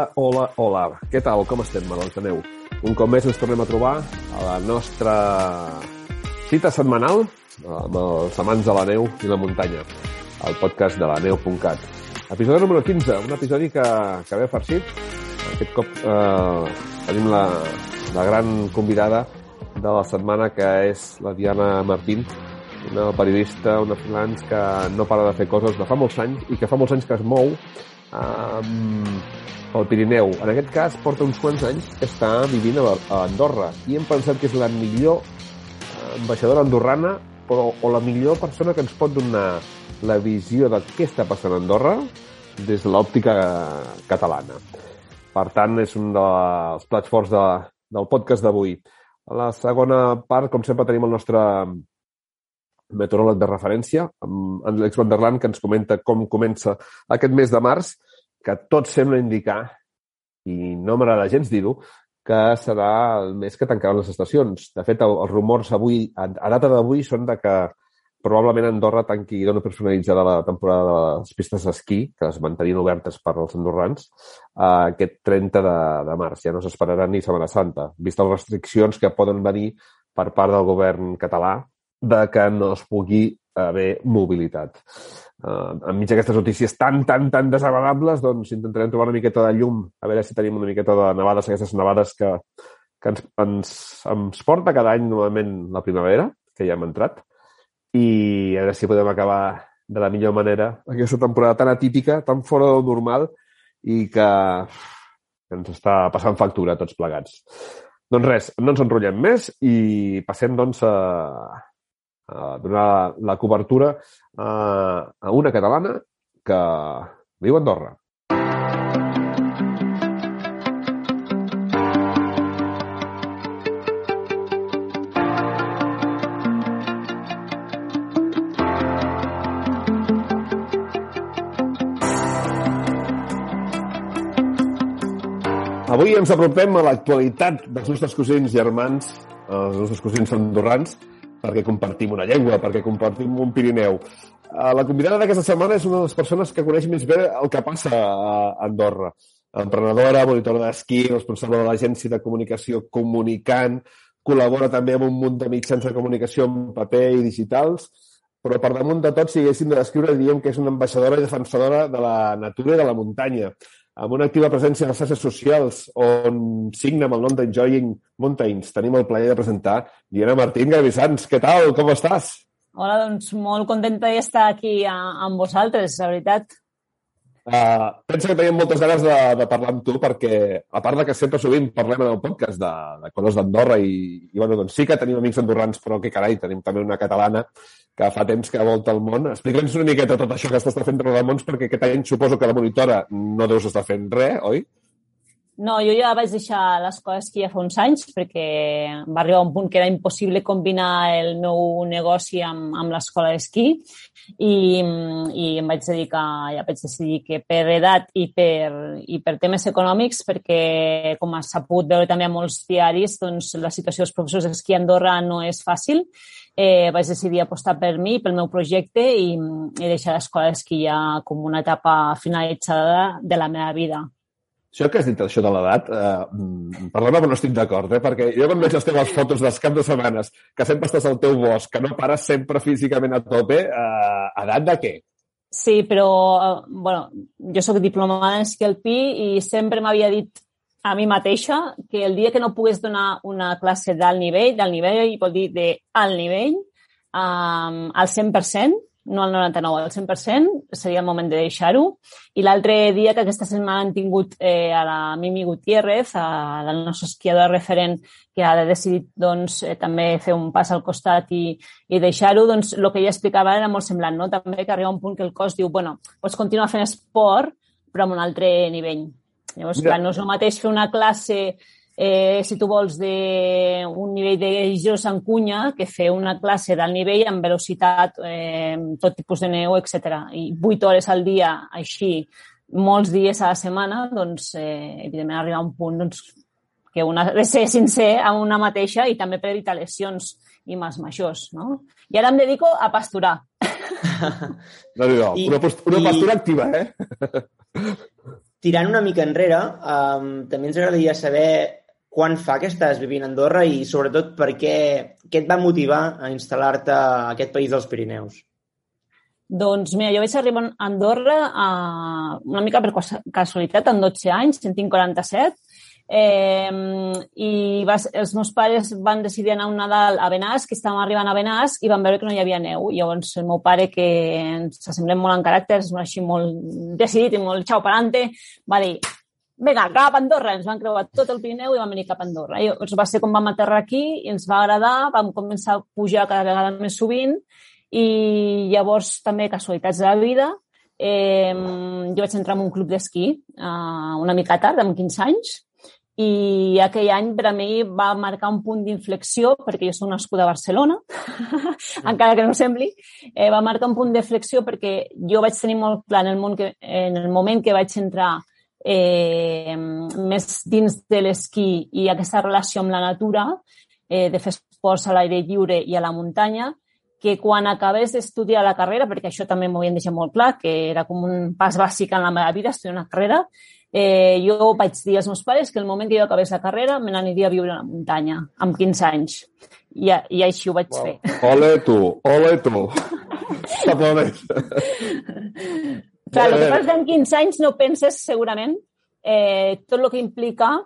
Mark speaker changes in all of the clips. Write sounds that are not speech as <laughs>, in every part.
Speaker 1: Hola, hola, hola. Què tal? Com estem, malalts de? Un cop més ens tornem a trobar a la nostra cita setmanal amb els amants de la neu i la muntanya, el podcast de la neu.cat. Episodi número 15, un episodi que, que ve farcit. Aquest cop eh, tenim la, la gran convidada de la setmana, que és la Diana Martín, una periodista, una freelance que no para de fer coses de fa molts anys i que fa molts anys que es mou eh, al Pirineu. En aquest cas, porta uns quants anys que està vivint a, a Andorra i hem pensat que és la millor ambaixadora andorrana però, o la millor persona que ens pot donar la visió de què està passant a Andorra des de l'òptica catalana. Per tant, és un dels plats forts de, del podcast d'avui. A la segona part, com sempre, tenim el nostre meteoròleg de referència, amb Àlex Van der Land, que ens comenta com comença aquest mes de març, que tot sembla indicar, i no m'agrada gens dir-ho, que serà el mes que tancaran les estacions. De fet, els rumors avui, a data d'avui, són de que probablement Andorra tanqui i dona personalitzada la temporada de les pistes d'esquí, que es mantenien obertes per als andorrans, uh, aquest 30 de, de març. Ja no s'esperarà ni Setmana Santa, vist les restriccions que poden venir per part del govern català de que no es pugui haver mobilitat. Uh, enmig d'aquestes notícies tan, tan, tan desagradables, doncs intentarem trobar una miqueta de llum, a veure si tenim una miqueta de nevades, aquestes nevades que, que ens, ens, ens porta cada any normalment la primavera, que ja hem entrat, i a veure si podem acabar de la millor manera aquesta temporada tan atípica, tan fora del normal i que, que ens està passant factura tots plegats. Doncs res, no ens enrotllem més i passem doncs a, a donar la cobertura a, a una catalana que viu a Andorra. Avui ens apropem a l'actualitat dels nostres cosins germans, els nostres cosins andorrans, perquè compartim una llengua, perquè compartim un Pirineu. La convidada d'aquesta setmana és una de les persones que coneix més bé el que passa a Andorra. Emprenedora, monitora d'esquí, responsable de l'agència de comunicació Comunicant, col·labora també amb un munt de mitjans de comunicació en paper i digitals, però per damunt de tot, si haguéssim de descriure, diríem que és una ambaixadora i defensora de la natura i de la muntanya amb una activa presència en les xarxes socials on signa amb el nom d'Enjoying Mountains. Tenim el plaer de presentar Diana Martín Gavissans. Què tal? Com estàs?
Speaker 2: Hola, doncs molt contenta d'estar aquí amb vosaltres, la veritat.
Speaker 1: Uh, penso que tenim moltes ganes de, de parlar amb tu perquè, a part de que sempre sovint parlem en el podcast de, de coses d'Andorra i, i bueno, doncs sí que tenim amics andorrans, però que carai, tenim també una catalana que fa temps que volta el món. Explica'ns una miqueta tot això que estàs fent de mons, perquè aquest any suposo que la monitora no deus estar fent res, oi?
Speaker 2: No, jo ja vaig deixar les coses que ja fa uns anys perquè va arribar un punt que era impossible combinar el meu negoci amb, amb l'escola d'esquí i, i em vaig dedicar, ja vaig decidir que per edat i per, i per temes econòmics, perquè com has sabut veure també a molts diaris, doncs la situació dels professors d'esquí a Andorra no és fàcil eh, vaig decidir apostar per mi, pel meu projecte i, i deixar l'escola d'esquí ja com una etapa finalitzada de la meva vida.
Speaker 1: Això que has dit, això de l'edat, eh, perdona, però no estic d'acord, eh? perquè jo quan veig les teves fotos dels caps de setmanes, que sempre estàs al teu bosc, que no pares sempre físicament a tope, eh, edat de què?
Speaker 2: Sí, però, eh, bueno, jo sóc diplomada en esquí alpí i sempre m'havia dit a mi mateixa que el dia que no pogués donar una classe d'alt nivell, d'alt nivell vol dir d'alt nivell, um, al 100%, no al 99, al 100%, seria el moment de deixar-ho. I l'altre dia que aquesta setmana han tingut eh, a la Mimi Gutiérrez, a la nostra esquiadora referent, que ha decidit doncs, eh, també fer un pas al costat i, i deixar-ho, doncs el que ella explicava era molt semblant, no? també que arriba un punt que el cos diu, bueno, pots continuar fent esport, però amb un altre nivell. Llavors, clar, no és el mateix fer una classe, eh, si tu vols, d'un nivell de Jos en cunya, que fer una classe d'alt nivell amb velocitat, eh, tot tipus de neu, etc. I vuit hores al dia, així, molts dies a la setmana, doncs, eh, evidentment, arriba a un punt doncs, que una ha de ser sincer amb una mateixa i també per evitar lesions i mals majors, no? I ara em dedico a pasturar. <laughs>
Speaker 1: No, no, no. una, una pastura I... activa, eh? <laughs>
Speaker 3: tirant una mica enrere, um, també ens agradaria saber quan fa que estàs vivint a Andorra i sobretot per què, què et va motivar a instal·lar-te a aquest país dels Pirineus?
Speaker 2: Doncs mira, jo vaig arribar a Andorra a, una mica per casualitat, amb 12 anys, en tinc 47, eh, i va, els meus pares van decidir anar un Nadal a Benàs, que estàvem arribant a Benàs, i van veure que no hi havia neu. I llavors el meu pare, que ens assemblem molt en caràcters, així molt decidit i molt xau parante, va dir, vinga, cap a Andorra. Ens van creuar tot el Pirineu i vam venir cap a Andorra. I llavors va ser com vam aterrar aquí i ens va agradar, vam començar a pujar cada vegada més sovint i llavors també casualitats de la vida eh, jo vaig entrar en un club d'esquí eh, una mica tard, amb 15 anys, i aquell any per a mi va marcar un punt d'inflexió, perquè jo soc nascuda a Barcelona, <laughs> encara que no sembli, eh, va marcar un punt d'inflexió perquè jo vaig tenir molt clar en el, món que, en el moment que vaig entrar eh, més dins de l'esquí i aquesta relació amb la natura, eh, de fer esports a l'aire lliure i a la muntanya, que quan acabés d'estudiar la carrera, perquè això també m'ho havien deixat molt clar, que era com un pas bàsic en la meva vida, estudiar una carrera, eh, jo vaig dir als meus pares que el moment que jo acabés la carrera me n'aniria a viure a la muntanya, amb 15 anys. I, i així ho vaig wow. fer. <laughs>
Speaker 1: Ole tu, ole tu. <laughs> T'aplaudeix.
Speaker 2: Clar, el que passa és que amb 15 anys no penses segurament eh, tot el que implica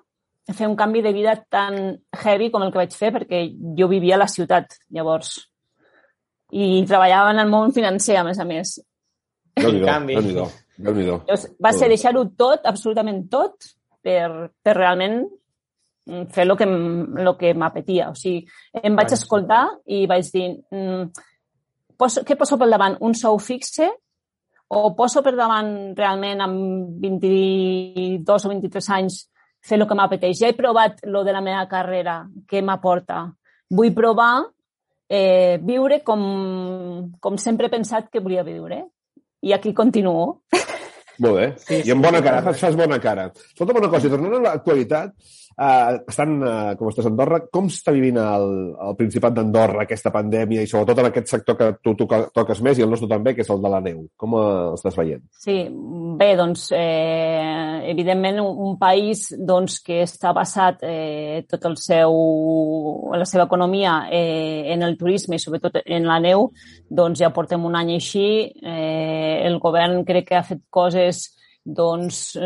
Speaker 2: fer un canvi de vida tan heavy com el que vaig fer, perquè jo vivia a la ciutat, llavors i treballava en el món financer, a més a més.
Speaker 1: Déu-n'hi-do, déu nhi déu
Speaker 2: Va ser deixar-ho tot, absolutament tot, per, per realment fer el que, lo que m'apetia. O sigui, em vaig escoltar i vaig dir, mm, poso, què poso pel davant? Un sou fixe o poso per davant realment amb 22 o 23 anys fer el que m'apeteix? Ja he provat lo de la meva carrera, què m'aporta? Vull provar eh, viure com, com sempre he pensat que volia viure. I aquí continuo.
Speaker 1: Molt bé. Sí, I amb bona cara, fas, fas bona cara. Escolta'm una cosa, tornant a l'actualitat, Uh, estan, uh, com estàs a Andorra, com està vivint el, el Principat d'Andorra aquesta pandèmia i sobretot en aquest sector que tu, tu toques més i el nostre també, que és el de la neu? Com uh, estàs veient?
Speaker 2: Sí, bé, doncs, eh, evidentment un, un país doncs, que està basat eh, tot el seu, la seva economia eh, en el turisme i sobretot en la neu, doncs ja portem un any així. Eh, el govern crec que ha fet coses doncs,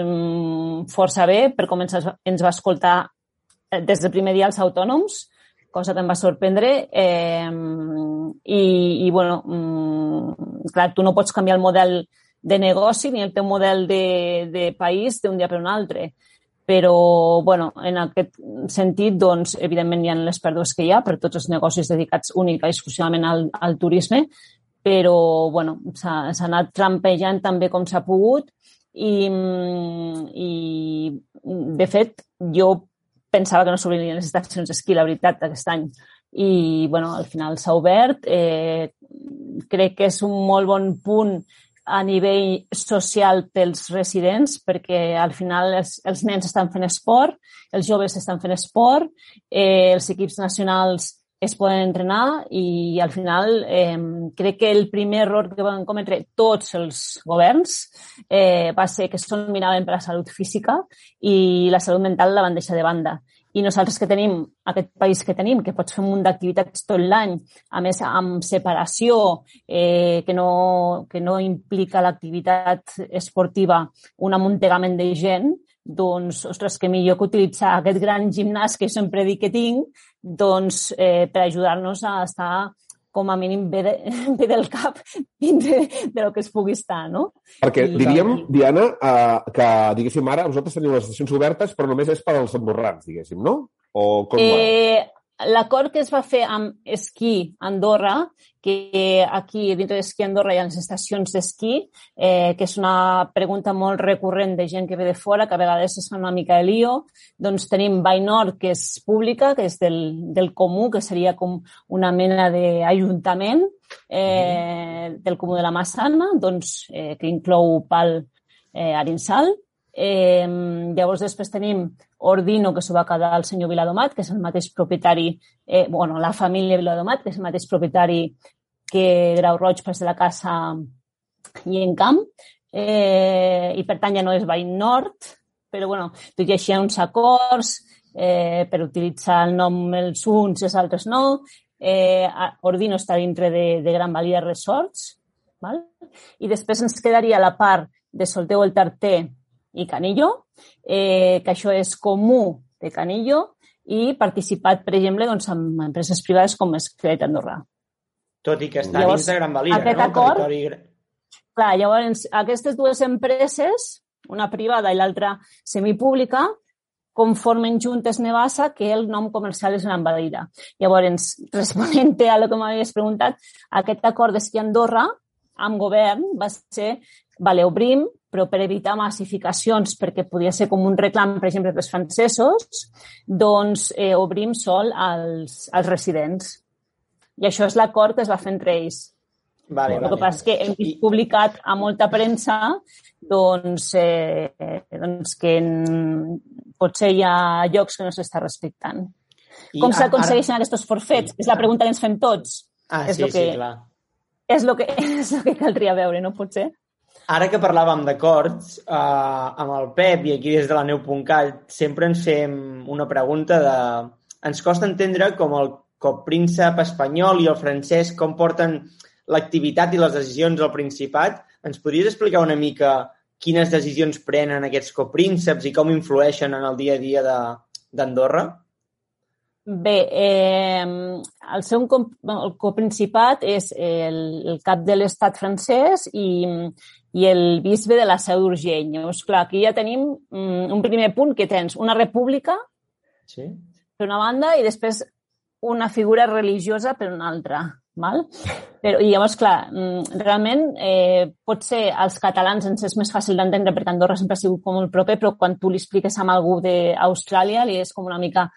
Speaker 2: força bé. Per començar, ens va escoltar eh, des del primer dia els autònoms, cosa que em va sorprendre. Eh, i, i, bueno, clar, tu no pots canviar el model de negoci ni el teu model de, de país d'un dia per un altre. Però, bueno, en aquest sentit, doncs, evidentment hi ha les pèrdues que hi ha per tots els negocis dedicats únic i exclusivament al, al turisme, però, bueno, s'ha anat trampejant també com s'ha pogut i, i de fet, jo pensava que no s'obririen les estacions d'esquí, la veritat, aquest any. I, bueno, al final s'ha obert. Eh, crec que és un molt bon punt a nivell social pels residents, perquè al final els, els nens estan fent esport, els joves estan fent esport, eh, els equips nacionals es poden entrenar i al final eh, crec que el primer error que van cometre tots els governs eh, va ser que són miraven per la salut física i la salut mental la van deixar de banda. I nosaltres que tenim aquest país que tenim, que pots fer un munt d'activitats tot l'any, a més amb separació, eh, que, no, que no implica l'activitat esportiva un amuntegament de gent, doncs, ostres, que millor que utilitzar aquest gran gimnàs que sempre dic que tinc, doncs, eh, per ajudar-nos a estar com a mínim bé, de, <laughs> bé del cap dintre de lo que es pugui estar, no?
Speaker 1: Perquè I, diríem, Diana, eh, que, diguéssim, ara vosaltres teniu les estacions obertes, però només és per als andorrans, diguéssim, no? O com
Speaker 2: eh? L'acord que es va fer amb Esquí Andorra, que aquí dintre d'Esquí Andorra hi ha les estacions d'esquí, eh, que és una pregunta molt recurrent de gent que ve de fora, que a vegades es fa una mica de lío. Doncs tenim Vall Nord, que és pública, que és del, del comú, que seria com una mena d'Ajuntament eh, del Comú de la Massana, doncs, eh, que inclou Pal eh, Arinsal. Eh, llavors després tenim Ordino, que s'ho va quedar el senyor Viladomat, que és el mateix propietari, eh, bueno, la família Viladomat, que és el mateix propietari que Grau Roig, pas de la Casa i en Camp. eh, i per tant ja no és veí nord, però bueno, tot i així hi ha uns acords eh, per utilitzar el nom els uns i els altres no. Eh, Ordino està dintre de, de Gran Valia Resorts, val? i després ens quedaria la part de Solteu el Tarter i Canillo, eh, que això és comú de Canillo, i participat, per exemple, doncs, amb empreses privades com és Crèdit Andorra.
Speaker 3: Tot i que està llavors, dins de Gran Valira,
Speaker 2: aquest
Speaker 3: no?
Speaker 2: Acord,
Speaker 3: territori...
Speaker 2: Clar, llavors, aquestes dues empreses, una privada i l'altra semipública, conformen juntes Nevassa que el nom comercial és Gran Valira. Llavors, <laughs> responent a el que m'havies preguntat, aquest acord d'esquí Andorra amb govern va ser vale, obrim, però per evitar massificacions, perquè podia ser com un reclam, per exemple, pels francesos, doncs eh, obrim sol als, als residents. I això és l'acord que es va fer entre ells.
Speaker 3: Vale,
Speaker 2: El
Speaker 3: vale.
Speaker 2: que passa és que hem vist publicat a molta premsa doncs, eh, doncs que en, potser hi ha llocs que no s'està respectant.
Speaker 3: I
Speaker 2: Com s'aconsegueixen
Speaker 3: ara-
Speaker 2: aquests forfets? És la pregunta que ens fem tots.
Speaker 3: Ah,
Speaker 2: és
Speaker 3: sí,
Speaker 2: lo que-
Speaker 3: sí, clar.
Speaker 2: És el que, <laughs> és lo que caldria veure, no pot ser?
Speaker 3: Ara que parlàvem d'acords, eh, amb el Pep i aquí des de la neu.cat sempre ens fem una pregunta de... Ens costa entendre com el copríncep espanyol i el francès com porten l'activitat i les decisions al Principat. Ens podries explicar una mica quines decisions prenen aquests coprínceps i com influeixen en el dia a dia d'Andorra?
Speaker 2: Bé, eh, el seu el coprincipat és el, el cap de l'estat francès i, i el bisbe de la Seu d'Urgell. Llavors, clar, aquí ja tenim mm, un primer punt que tens una república
Speaker 3: Sí?
Speaker 2: per una banda i després una figura religiosa per una altra. Val? Però, I llavors, clar, mm, realment eh, pot ser als catalans ens és més fàcil d'entendre perquè Andorra sempre ha sigut com el proper, però quan tu li expliques a algú d'Austràlia li és com una mica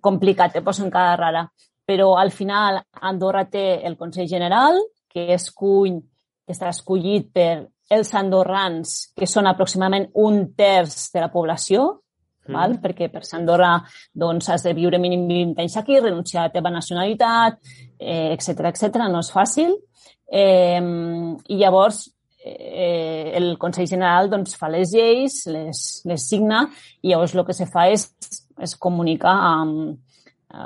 Speaker 2: complicat, te posen cada rara. Però al final Andorra té el Consell General, que escull, que està escollit per els andorrans, que són aproximadament un terç de la població, mm. val? perquè per ser Andorra doncs, has de viure mínim 20 anys aquí, renunciar a la teva nacionalitat, eh, etc etc. no és fàcil. Eh, I llavors eh, el Consell General doncs, fa les lleis, les, les signa i llavors el que se fa és, és comunicar amb,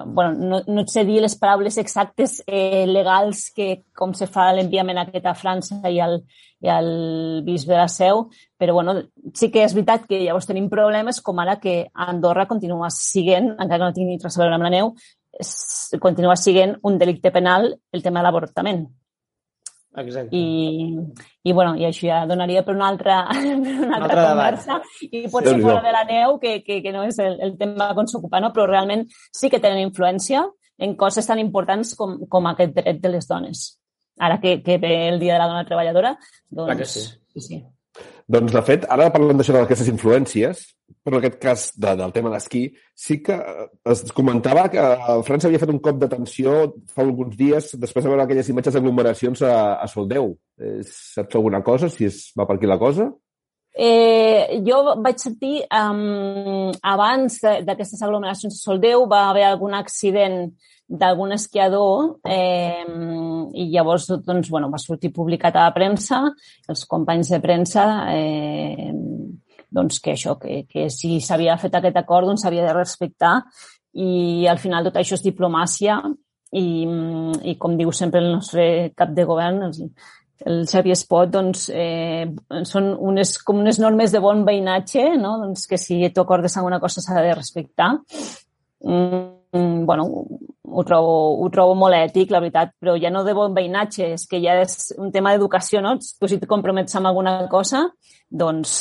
Speaker 2: bueno, no, no et sé dir les paraules exactes eh, legals que com se fa l'enviament aquest a França i al, i al bisbe de la Seu, però bueno, sí que és veritat que llavors tenim problemes com ara que Andorra continua siguent, encara que no tingui res a veure amb la neu, continua siguent un delicte penal el tema de l'avortament.
Speaker 3: Exacte.
Speaker 2: I, i, bueno, i això ja donaria per una altra, <laughs> per una altra
Speaker 3: altre debat.
Speaker 2: conversa i potser
Speaker 1: Déu-n'hi-do.
Speaker 2: fora de la neu, que, que, que no és el, el tema que ens ocupa, no? però realment sí que tenen influència en coses tan importants com, com aquest dret de les dones. Ara que, que ve el Dia de la Dona Treballadora, doncs...
Speaker 3: Clar que sí.
Speaker 2: sí, sí.
Speaker 1: Doncs, de fet, ara parlant d'això d'aquestes influències, per aquest cas de, del tema d'esquí, sí que eh, es comentava que eh, França havia fet un cop d'atenció fa alguns dies després de veure aquelles imatges d'aglomeracions a, a Soldeu. Eh, saps alguna cosa, si es va per aquí la cosa?
Speaker 2: Eh, jo vaig sentir, um, abans d'aquestes aglomeracions de Soldeu, va haver algun accident d'algun esquiador eh, i llavors doncs, bueno, va sortir publicat a la premsa, els companys de premsa, eh, doncs que això, que, que si s'havia fet aquest acord doncs s'havia de respectar i al final tot això és diplomàcia i, i com diu sempre el nostre cap de govern, el, el Xavier Espot, doncs, eh, són unes, com unes normes de bon veïnatge, no? doncs que si tu acordes amb una cosa s'ha de respectar. Mm, bueno, ho trobo, ho trobo molt ètic, la veritat, però ja no de bon veïnatge, és que ja és un tema d'educació, no? Tu si et compromets amb alguna cosa, doncs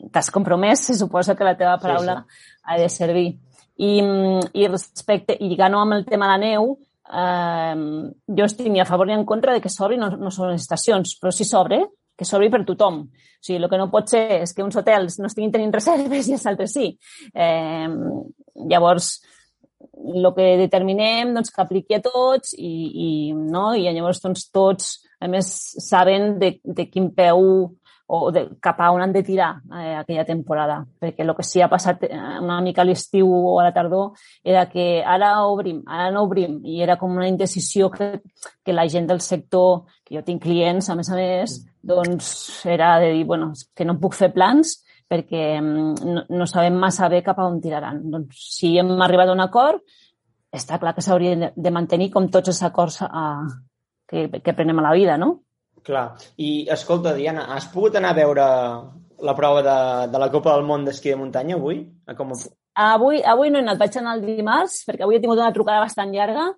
Speaker 2: t'has compromès, se suposa que la teva paraula sí, sí. ha de servir. I, i respecte, i lligant amb el tema de la neu, eh, jo estic ni a favor ni en contra de que s'obri, no, no són les estacions, però si s'obre, que s'obri per tothom. O sigui, el que no pot ser és que uns hotels no estiguin tenint reserves i els altres sí. Eh, llavors, el que determinem doncs, que apliqui a tots i, i, no? I llavors doncs, tots, a més, saben de, de quin peu o de, cap a on han de tirar eh, aquella temporada. Perquè el que sí ha passat eh, una mica a l'estiu o a la tardor era que ara obrim, ara no obrim, i era com una indecisió que, que la gent del sector, que jo tinc clients, a més a més, doncs era de dir, bueno, que no puc fer plans perquè mm, no, no sabem massa bé cap a on tiraran. Doncs si hem arribat a un acord, està clar que s'haurien de, de mantenir com tots els acords a, que, que prenem a la vida, no?
Speaker 3: Clar. I, escolta, Diana, has pogut anar a veure la prova de, de la Copa del Món d'esquí de muntanya avui? A com...
Speaker 2: Avui, avui no he anat, vaig anar el dimarts, perquè avui he tingut una trucada bastant llarga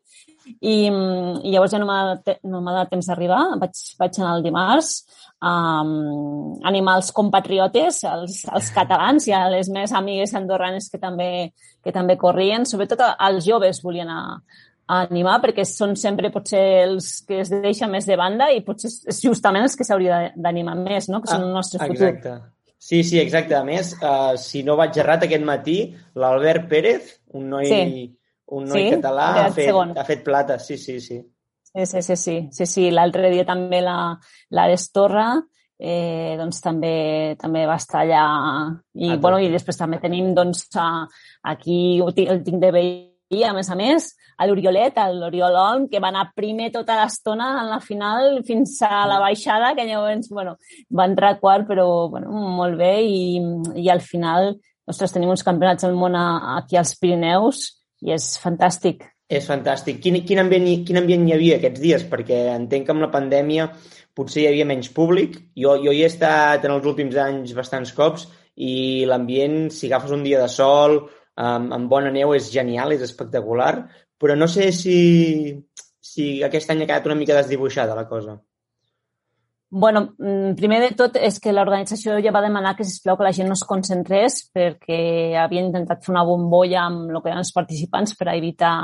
Speaker 2: i, i llavors ja no m'ha no donat temps d'arribar. Vaig, vaig anar el dimarts a um, animar els compatriotes, els, els catalans i a les meves amigues andorranes que també, que també corrien. Sobretot els joves volien anar, a animar perquè són sempre potser els que es deixen més de banda i potser és justament els que s'hauria d'animar més, no? que són el nostre futur.
Speaker 3: Exacte. Sí, sí, exacte. A més, uh, si no vaig errat aquest matí, l'Albert Pérez, un noi, sí. Un noi sí? català, ha fet, ha fet plata. Sí, sí, sí.
Speaker 2: Sí, sí, sí. sí. sí, sí. L'altre dia també la, la d'Estorra eh, doncs també, també va estar allà. I, bueno, i després també tenim doncs, a, aquí el tinc de veí, a més a més, a l'Oriolet, a l'Oriol Olm, que va anar primer tota l'estona en la final fins a la baixada, que llavors, bueno, va entrar quart, però, bueno, molt bé, i, i al final, ostres, tenim uns campionats del món aquí als Pirineus i és fantàstic.
Speaker 3: És fantàstic. Quin, quin, ambient, quin ambient hi havia aquests dies? Perquè entenc que amb la pandèmia potser hi havia menys públic. Jo, jo hi he estat en els últims anys bastants cops i l'ambient, si agafes un dia de sol, amb, amb bona neu, és genial, és espectacular, però no sé si, si aquest any ha quedat una mica desdibuixada la cosa.
Speaker 2: Bueno, mm, primer de tot és que l'organització ja va demanar que, sisplau, que la gent no es concentrés perquè havien intentat fer una bombolla amb el que eren els participants per a evitar...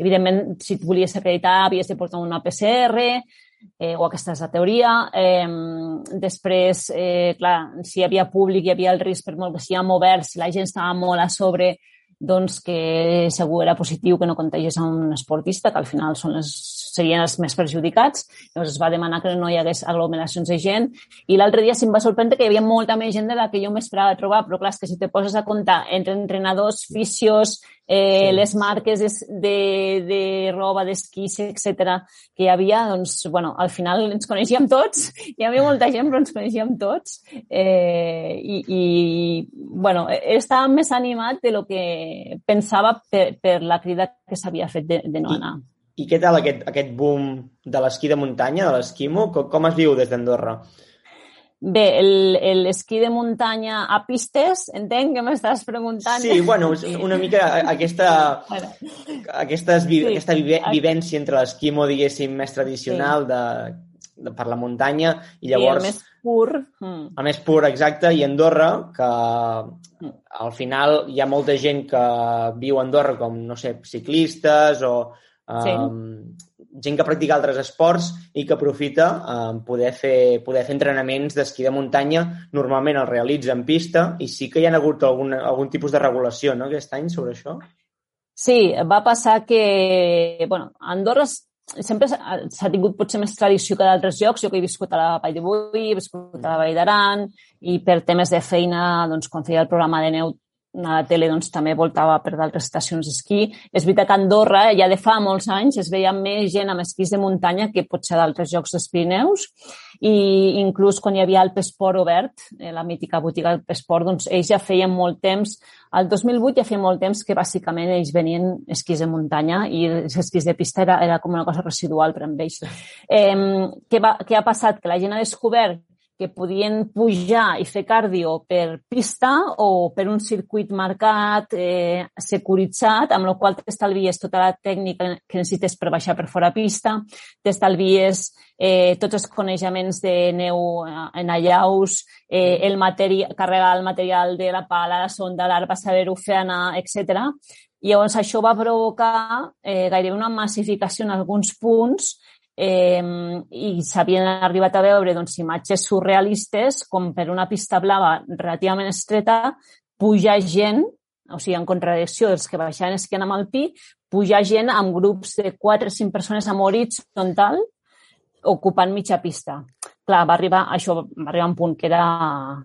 Speaker 2: Evidentment, si et volies acreditar, havies de portar una PCR, eh, o aquesta és la teoria. Eh, després, eh, clar, si hi havia públic, hi havia el risc per molt que siguem oberts, si la gent estava molt a sobre, doncs que segur era positiu que no contagies a un esportista, que al final són les, serien els més perjudicats. Llavors es va demanar que no hi hagués aglomeracions de gent. I l'altre dia se'm va sorprendre que hi havia molta més gent de la que jo m'esperava trobar, però clar, és que si te poses a comptar entre entrenadors, fisios, eh, sí. les marques de, de, de roba, d'esquís, etc que hi havia, doncs, bueno, al final ens coneixíem tots, hi havia molta gent, però ens coneixíem tots, eh, i, i, bueno, estava més animat de lo que pensava per, per la crida que s'havia fet de, de no anar.
Speaker 3: I, I què tal aquest, aquest boom de l'esquí de muntanya, de l'esquimo? Com, com es viu des d'Andorra?
Speaker 2: Bé, l'esquí de muntanya a pistes, entenc que m'estàs preguntant.
Speaker 3: Sí, bueno, una mica aquesta, aquestes, sí. aquesta vivència entre l'esquimo, diguéssim, més tradicional sí. de, de, per la muntanya i llavors...
Speaker 2: El més pur. Mm.
Speaker 3: El més pur, exacte, i Andorra, que mm. al final hi ha molta gent que viu a Andorra com, no sé, ciclistes o... Sí. Um, gent que practica altres esports i que aprofita eh, poder, fer, poder fer entrenaments d'esquí de muntanya. Normalment el realitza en pista i sí que hi ha hagut algun, algun tipus de regulació no, aquest any sobre això.
Speaker 2: Sí, va passar que... bueno, Andorra sempre s'ha tingut potser més tradició que d'altres llocs. Jo que he viscut a la Vall de he viscut a la Vall d'Aran i per temes de feina, doncs, quan feia el programa de neu la tele doncs, també voltava per d'altres estacions d'esquí. És veritat que a Andorra ja de fa molts anys es veia més gent amb esquís de muntanya que potser d'altres llocs dels Pirineus i inclús quan hi havia el Pesport obert, eh, la mítica botiga del Pesport, doncs ells ja feien molt temps, el 2008 ja feia molt temps que bàsicament ells venien esquís de muntanya i els esquís de pista era, era com una cosa residual per a ells. Eh, què, va, què ha passat? Que la gent ha descobert que podien pujar i fer cardio per pista o per un circuit marcat, eh, securitzat, amb la qual t'estalvies tota la tècnica que necessites per baixar per fora pista, t'estalvies eh, tots els coneixements de neu eh, en allaus, eh, el material, carregar el material de la pala, la sonda, l'arba, saber-ho fer anar, etc. Llavors això va provocar eh, gairebé una massificació en alguns punts eh, i s'havien arribat a veure doncs, imatges surrealistes com per una pista blava relativament estreta pujar gent, o sigui, en contradicció dels que baixaven esquiant amb el pi, pujar gent amb grups de 4 o 5 persones a morir horizontal ocupant mitja pista. Clar, va arribar, això va arribar a un punt que era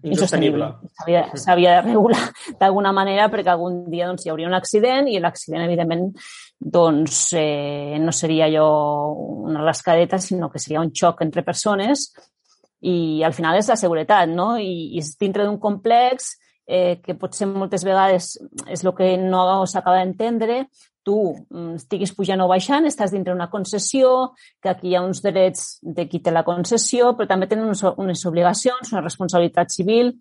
Speaker 3: insostenible.
Speaker 2: S'havia de regular <laughs> d'alguna manera perquè algun dia doncs, hi hauria un accident i l'accident, evidentment, doncs, eh, no seria allò una rascadeta, sinó que seria un xoc entre persones i al final és la seguretat, no? I, i és dintre d'un complex eh, que potser moltes vegades és el que no s'acaba d'entendre, tu mm, estiguis pujant o baixant, estàs dintre una concessió, que aquí hi ha uns drets de qui té la concessió, però també tenen unes, unes obligacions, una responsabilitat civil,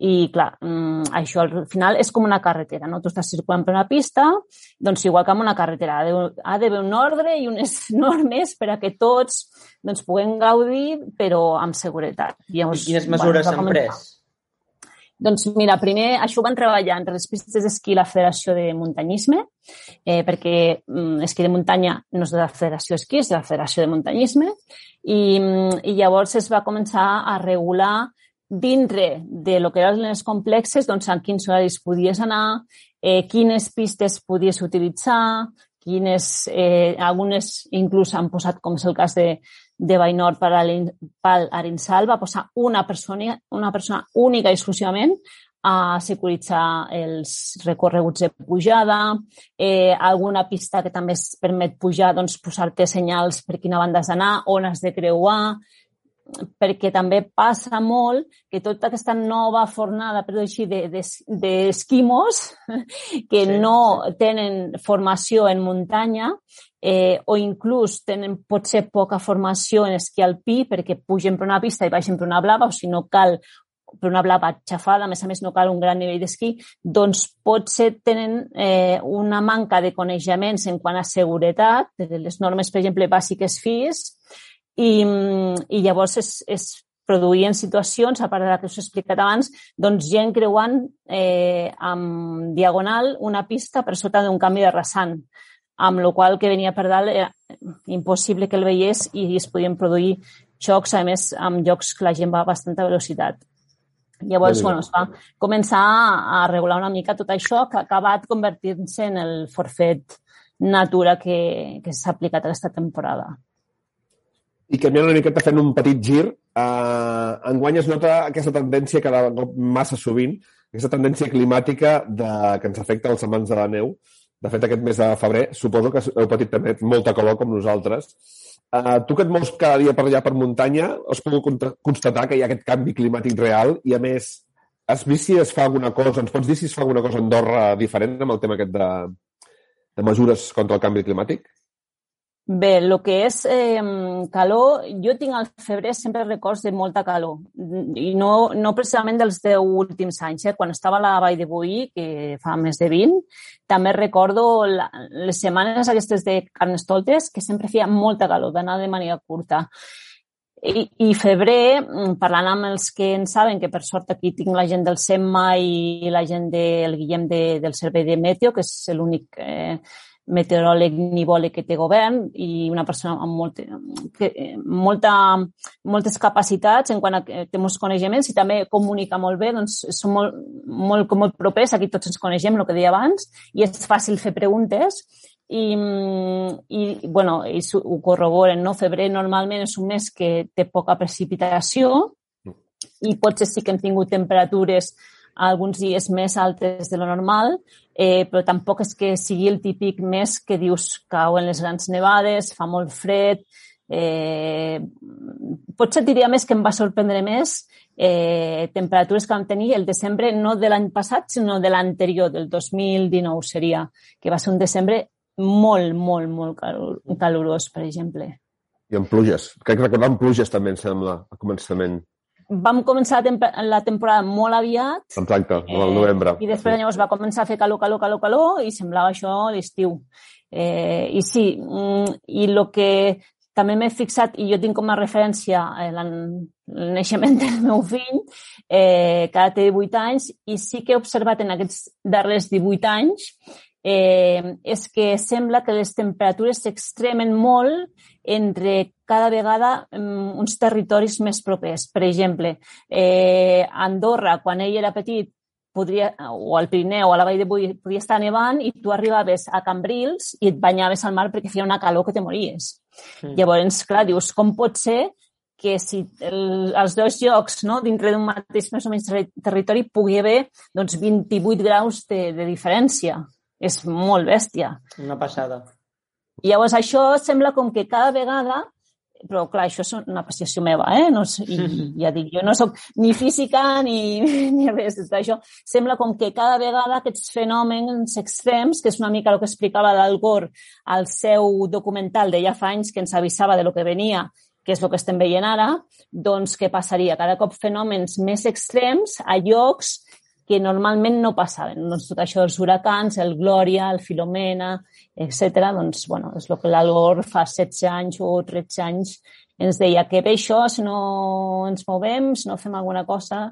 Speaker 2: i, clar, mm, això al final és com una carretera, no? Tu estàs circulant per una pista, doncs igual que amb una carretera. Ha d'haver un ordre i unes <laughs> normes per a que tots doncs, puguem gaudir, però amb seguretat.
Speaker 3: Llavors, I quines mesures s'han pres?
Speaker 2: Doncs mira, primer això ho van treballar entre les pistes d'esquí la Federació de Muntanyisme, eh, perquè mm, esquí de muntanya no és de la Federació d'Esquí, és de la Federació de Muntanyisme, i, mm, i llavors es va començar a regular dintre de lo que eren les complexes, doncs en quins horaris podies anar, eh, quines pistes podies utilitzar, quines, eh, algunes inclús han posat, com és el cas de, de Bainor per al Arinsal va posar una persona, una persona única i exclusivament a securitzar els recorreguts de pujada, eh, alguna pista que també es permet pujar, doncs posar-te senyals per quina banda has d'anar, on has de creuar, perquè també passa molt que tota aquesta nova fornada, per dir així, d'esquimos de, de, <laughs> que sí, no sí. tenen formació en muntanya eh, o inclús tenen potser poca formació en esquí alpí perquè pugen per una pista i baixen per una blava o si no cal per una blava xafada, a més a més no cal un gran nivell d'esquí, doncs potser tenen eh, una manca de coneixements en quant a seguretat, les normes, per exemple, bàsiques FIS, i, i llavors es, es produïen situacions, a part de la que us he explicat abans, doncs gent creuant eh, amb diagonal una pista per sota d'un canvi de rasant amb la qual que venia per dalt era impossible que el veiés i es podien produir xocs, a més, amb llocs que la gent va a bastanta velocitat. Llavors, bueno, es va començar a regular una mica tot això que ha acabat convertint-se en el forfet natura que, que s'ha aplicat aquesta temporada.
Speaker 1: I canviant una miqueta, fent un petit gir, eh, enguany es nota aquesta tendència cada cop massa sovint, aquesta tendència climàtica de, que ens afecta els amants de la neu, de fet, aquest mes de febrer, suposo que heu patit també molta calor com nosaltres. Uh, tu que et mous cada dia per allà per muntanya, has pogut constatar que hi ha aquest canvi climàtic real i, a més, has vist si es fa alguna cosa, ens pots dir si es fa alguna cosa a Andorra diferent amb el tema aquest de, de mesures contra el canvi climàtic?
Speaker 2: Bé, el que és eh, calor, jo tinc al febrer sempre records de molta calor i no, no precisament dels 10 últims anys. Eh? Quan estava a la Vall de Boí, que fa més de 20, també recordo la, les setmanes aquestes de Carnestoltes que sempre feia molta calor, d'anar de manera curta. I, I febrer, parlant amb els que en saben, que per sort aquí tinc la gent del SEMMA i la gent del Guillem de, del Servei de Meteo, que és l'únic eh, meteoròleg nivòleg que té govern i una persona amb molt, que, molta, moltes capacitats en quant a que té molts coneixements i també comunica molt bé, doncs som molt, molt, molt propers, aquí tots ens coneixem, el que deia abans, i és fàcil fer preguntes. I, i bueno, i ho corroboren, no? Febrer normalment és un mes que té poca precipitació i potser sí que hem tingut temperatures alguns dies més altes de lo normal, eh, però tampoc és que sigui el típic mes que dius cauen les grans nevades, fa molt fred, eh, potser diria més que em va sorprendre més eh, temperatures que vam tenir el desembre no de l'any passat, sinó de l'anterior, del 2019 seria, que va ser un desembre molt, molt, molt calor, calorós, per exemple.
Speaker 1: I amb pluges. Crec recordar amb pluges també, em sembla, al començament
Speaker 2: vam començar la temporada molt aviat.
Speaker 1: Exacte, al novembre.
Speaker 2: Eh, I després llavors va començar a fer calor, calor, calor, calor i semblava això l'estiu. Eh, I sí, mm, i el que també m'he fixat, i jo tinc com a referència eh, el naixement del meu fill, eh, que ara té 18 anys, i sí que he observat en aquests darrers 18 anys eh, és que sembla que les temperatures s'extremen molt entre cada vegada um, uns territoris més propers. Per exemple, eh, Andorra, quan ell era petit, podria, o al Pirineu o a la Vall de Bui, podia estar nevant i tu arribaves a Cambrils i et banyaves al mar perquè feia una calor que te mories. Mm. Llavors, clar, dius, com pot ser que si el, els dos llocs no, dintre d'un mateix més o menys territori pugui haver doncs, 28 graus de, de diferència. És molt bèstia.
Speaker 3: Una passada.
Speaker 2: I llavors això sembla com que cada vegada però clar, això és una apreciació meva, eh? No, I <laughs> ja dic, jo no sóc ni física ni, <laughs> ni res d'això. Sembla com que cada vegada aquests fenòmens extrems, que és una mica el que explicava d'Al Gore al seu documental de ja fa anys que ens avisava de lo que venia que és el que estem veient ara, doncs què passaria? Cada cop fenòmens més extrems a llocs que normalment no passaven. Doncs tot això dels huracans, el Glòria, el Filomena, etc. doncs, bueno, és el que l'Algor fa 16 anys o 13 anys ens deia que bé això, si no ens movem, si no fem alguna cosa...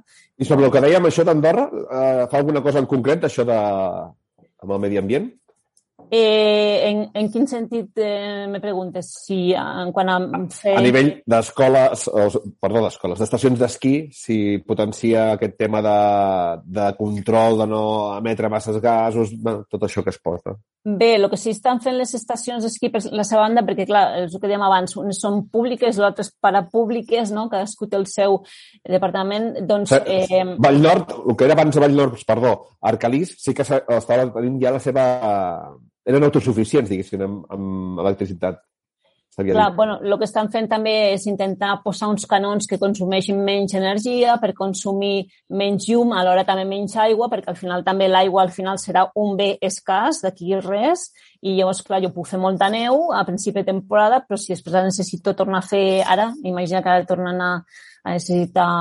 Speaker 1: I sobre el que dèiem, això d'Andorra, eh, fa alguna cosa en concret, això de... amb el medi ambient?
Speaker 2: Eh, en, en quin sentit eh, me preguntes? Si en quant a
Speaker 1: fer... A nivell d'escoles, perdó, d'escoles, d'estacions d'esquí, si potencia aquest tema de, de control, de no emetre masses gasos, bueno, tot això que es porta.
Speaker 2: Bé, el que sí estan fent les estacions d'esquí per la seva banda, perquè clar, és el que dèiem abans, unes són públiques, les altres parapúbliques, no? cadascú té el seu departament, doncs...
Speaker 1: Eh... Vallnord, el que era abans de Vallnord, perdó, Arcalís, sí que estava tenint ja la seva eren autosuficients, diguéssim, amb, amb electricitat.
Speaker 2: Clar, bueno, el que estan fent també és intentar posar uns canons que consumeixin menys energia per consumir menys llum, alhora també menys aigua, perquè al final també l'aigua al final serà un bé escàs, d'aquí res, i llavors, clar, jo puc fer molta neu a principi de temporada, però si després la necessito tornar a fer ara, imagina que ara tornen a, a necessitar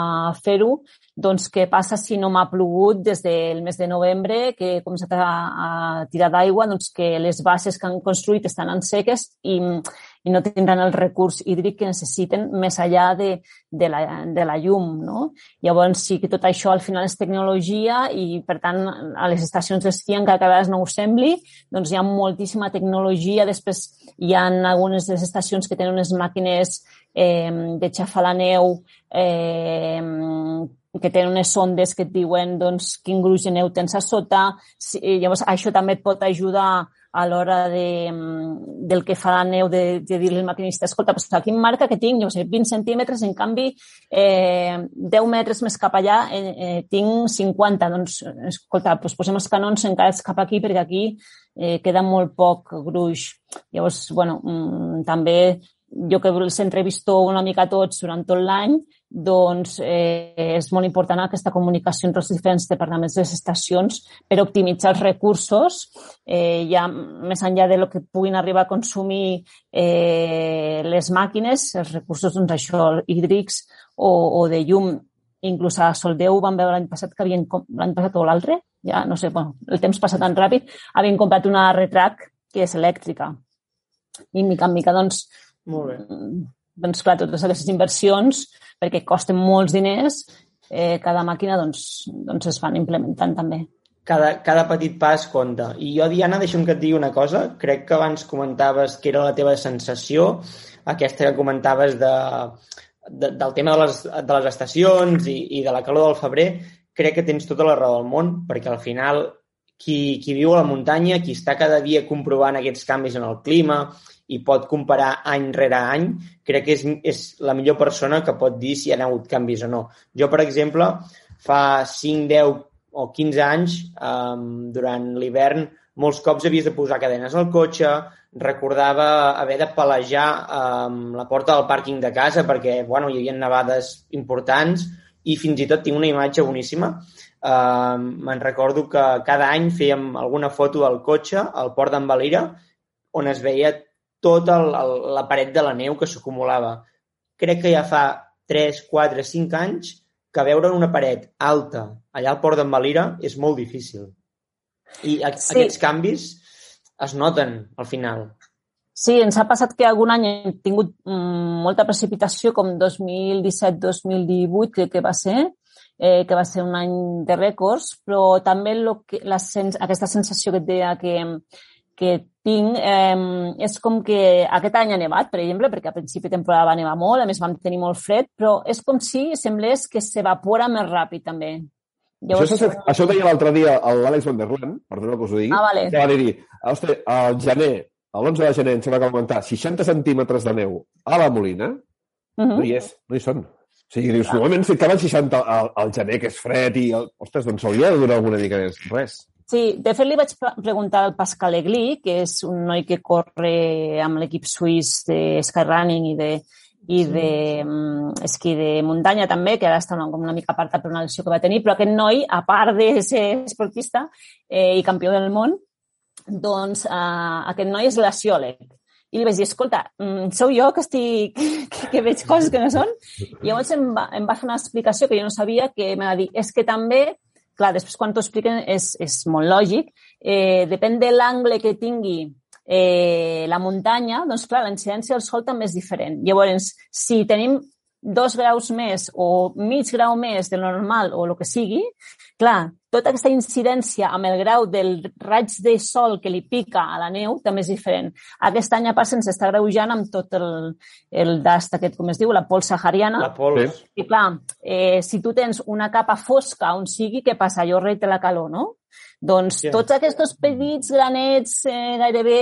Speaker 2: fer-ho, doncs què passa si no m'ha plogut des del mes de novembre, que he començat a, a tirar d'aigua, doncs que les bases que han construït estan en seques i, i no tindran el recurs hídric que necessiten més enllà de, de, la, de la llum. No? Llavors sí que tot això al final és tecnologia i, per tant, a les estacions d'esquí, encara que a vegades no ho sembli, doncs hi ha moltíssima tecnologia. Després hi ha algunes de les estacions que tenen unes màquines eh, de xafar la neu eh, que tenen unes sondes que et diuen doncs, quin gruix de neu tens a sota. Sí, llavors, això també et pot ajudar a l'hora de, del que fa la neu, de, de dir-li al maquinista, escolta, pues aquí marca que tinc, jo sé, 20 centímetres, en canvi, eh, 10 metres més cap allà eh, eh, tinc 50. Doncs, escolta, pues posem els canons encara cap aquí, perquè aquí eh, queda molt poc gruix. Llavors, bueno, mm, també jo que els entrevisto una mica tots durant tot l'any, doncs eh, és molt important aquesta comunicació entre els diferents departaments de les estacions per optimitzar els recursos, eh, ja més enllà de lo que puguin arribar a consumir eh, les màquines, els recursos doncs, això, hídrics o, o de llum. Inclús a Soldeu vam veure l'any passat que havien, l'any passat o l'altre, ja no sé, bueno, el temps passa tan ràpid, havien comprat una retrac que és elèctrica. I mica en mica, doncs,
Speaker 3: molt bé.
Speaker 2: Doncs clar, totes aquestes inversions, perquè costen molts diners, eh, cada màquina doncs, doncs es van implementant també.
Speaker 3: Cada, cada petit pas compta. I jo, Diana, deixa'm que et digui una cosa. Crec que abans comentaves que era la teva sensació, aquesta que comentaves de, de, del tema de les, de les estacions i, i de la calor del febrer. Crec que tens tota la raó del món, perquè al final qui, qui viu a la muntanya, qui està cada dia comprovant aquests canvis en el clima i pot comparar any rere any, crec que és, és la millor persona que pot dir si hi ha hagut canvis o no. Jo, per exemple, fa 5, 10 o 15 anys, um, durant l'hivern, molts cops havies de posar cadenes al cotxe, recordava haver de palejar um, la porta del pàrquing de casa perquè bueno, hi havia nevades importants i fins i tot tinc una imatge boníssima. Uh, Me'n recordo que cada any fèiem alguna foto al cotxe, al port d'en Valira, on es veia tota la paret de la neu que s'acumulava. Crec que ja fa 3, 4, 5 anys que veure una paret alta allà al port d'en Valira és molt difícil. I a, sí. aquests canvis es noten al final.
Speaker 2: Sí, ens ha passat que algun any hem tingut mm, molta precipitació, com 2017-2018, crec que va ser, eh, que va ser un any de rècords, però també lo que, la sens aquesta sensació que et deia que, que tinc eh, és com que aquest any ha nevat, per exemple, perquè a principi de temporada va nevar molt, a més vam tenir molt fred, però és com si semblés que s'evapora més ràpid també.
Speaker 1: Llavors... Això, això ho deia l'altre dia l'Àlex Van der Laan, perdona que us ho digui,
Speaker 2: ah, vale.
Speaker 1: que va dir, ostres, al gener, l'11 de gener, que va augmentar 60 centímetres de neu a la Molina,
Speaker 2: Uh -huh.
Speaker 1: No hi és, no hi són. O sigui, dius, normalment si acaba el 60 al, al gener, que és fred, i... El... Ostres, doncs hauria de durar alguna mica més. Res.
Speaker 2: Sí, de fet li vaig preguntar al Pascal Egli, que és un noi que corre amb l'equip suís de Skyrunning i de, i de um, esquí de muntanya també, que ara està una, com una mica apartat per una lesió que va tenir, però aquest noi, a part de ser esportista eh, i campió del món, doncs eh, aquest noi és glaciòleg. I li vaig dir, escolta, mm, sou jo que estic, <laughs> que, que veig coses que no són? I llavors em va, em va fer una explicació que jo no sabia, que me va dir, és que també, clar, després quan t'ho expliquen és, és molt lògic, eh, depèn de l'angle que tingui eh, la muntanya, doncs clar, la incidència del sol també és diferent. Llavors, si tenim dos graus més o mig grau més de lo normal o el que sigui, clar, tota aquesta incidència amb el grau del raig de sol que li pica a la neu també és diferent. Aquest any a part se'ns està greujant amb tot el, el dast aquest, com es diu, la pols sahariana.
Speaker 3: La pols.
Speaker 2: I clar, eh, si tu tens una capa fosca on sigui, què passa? Allò reta la calor, no? Doncs
Speaker 3: Sí.
Speaker 2: tots aquests petits granets eh, gairebé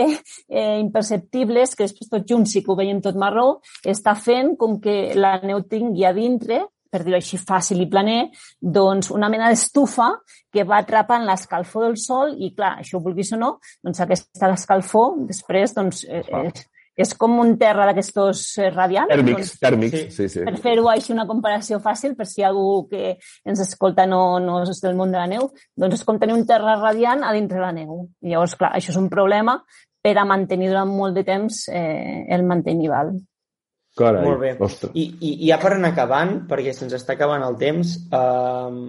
Speaker 2: eh, imperceptibles, que després tots junts sí que ho veiem tot marró, està fent com que la neu tingui a dintre per dir-ho així fàcil i planer, doncs una mena d'estufa que va atrapant l'escalfor del sol i, clar, això ho vulguis o no, doncs aquesta escalfor després doncs, eh,
Speaker 1: Ah.
Speaker 2: és, és com un terra d'aquestos eh, radiants.
Speaker 1: Tèrmics,
Speaker 2: Doncs,
Speaker 1: tèrmics,
Speaker 3: Sí.
Speaker 1: sí,
Speaker 2: per fer-ho així una comparació fàcil, per si algú que ens escolta no, no és del món de la neu, doncs és com tenir un terra radiant a dintre la neu. I llavors, clar, això és un problema per a mantenir durant molt de temps eh, el mantenival.
Speaker 1: Carai,
Speaker 3: Molt bé.
Speaker 1: Ostres.
Speaker 3: I, i, I ja per anar acabant, perquè se'ns està acabant el temps, eh,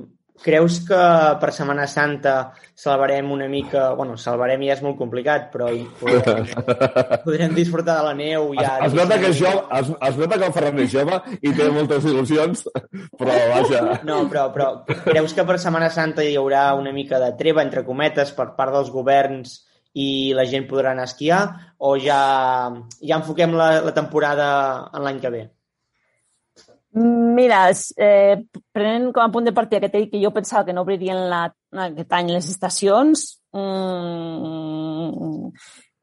Speaker 3: creus que per Setmana Santa salvarem una mica... bueno, salvarem ja és molt complicat, però hi podrem, <laughs> podrem disfrutar de la neu
Speaker 1: Es,
Speaker 3: ja...
Speaker 1: es, nota que és jove, es, es nota que el Ferran és jove i té moltes il·lusions, però vaja...
Speaker 3: No, però, però creus que per Setmana Santa hi haurà una mica de treva, entre cometes, per part dels governs i la gent podrà anar a esquiar o ja, ja enfoquem la, la temporada en l'any que ve?
Speaker 2: Mira, eh, prenent com a punt de partida que t'he dit que jo pensava que no obririen la, aquest any les estacions, mm,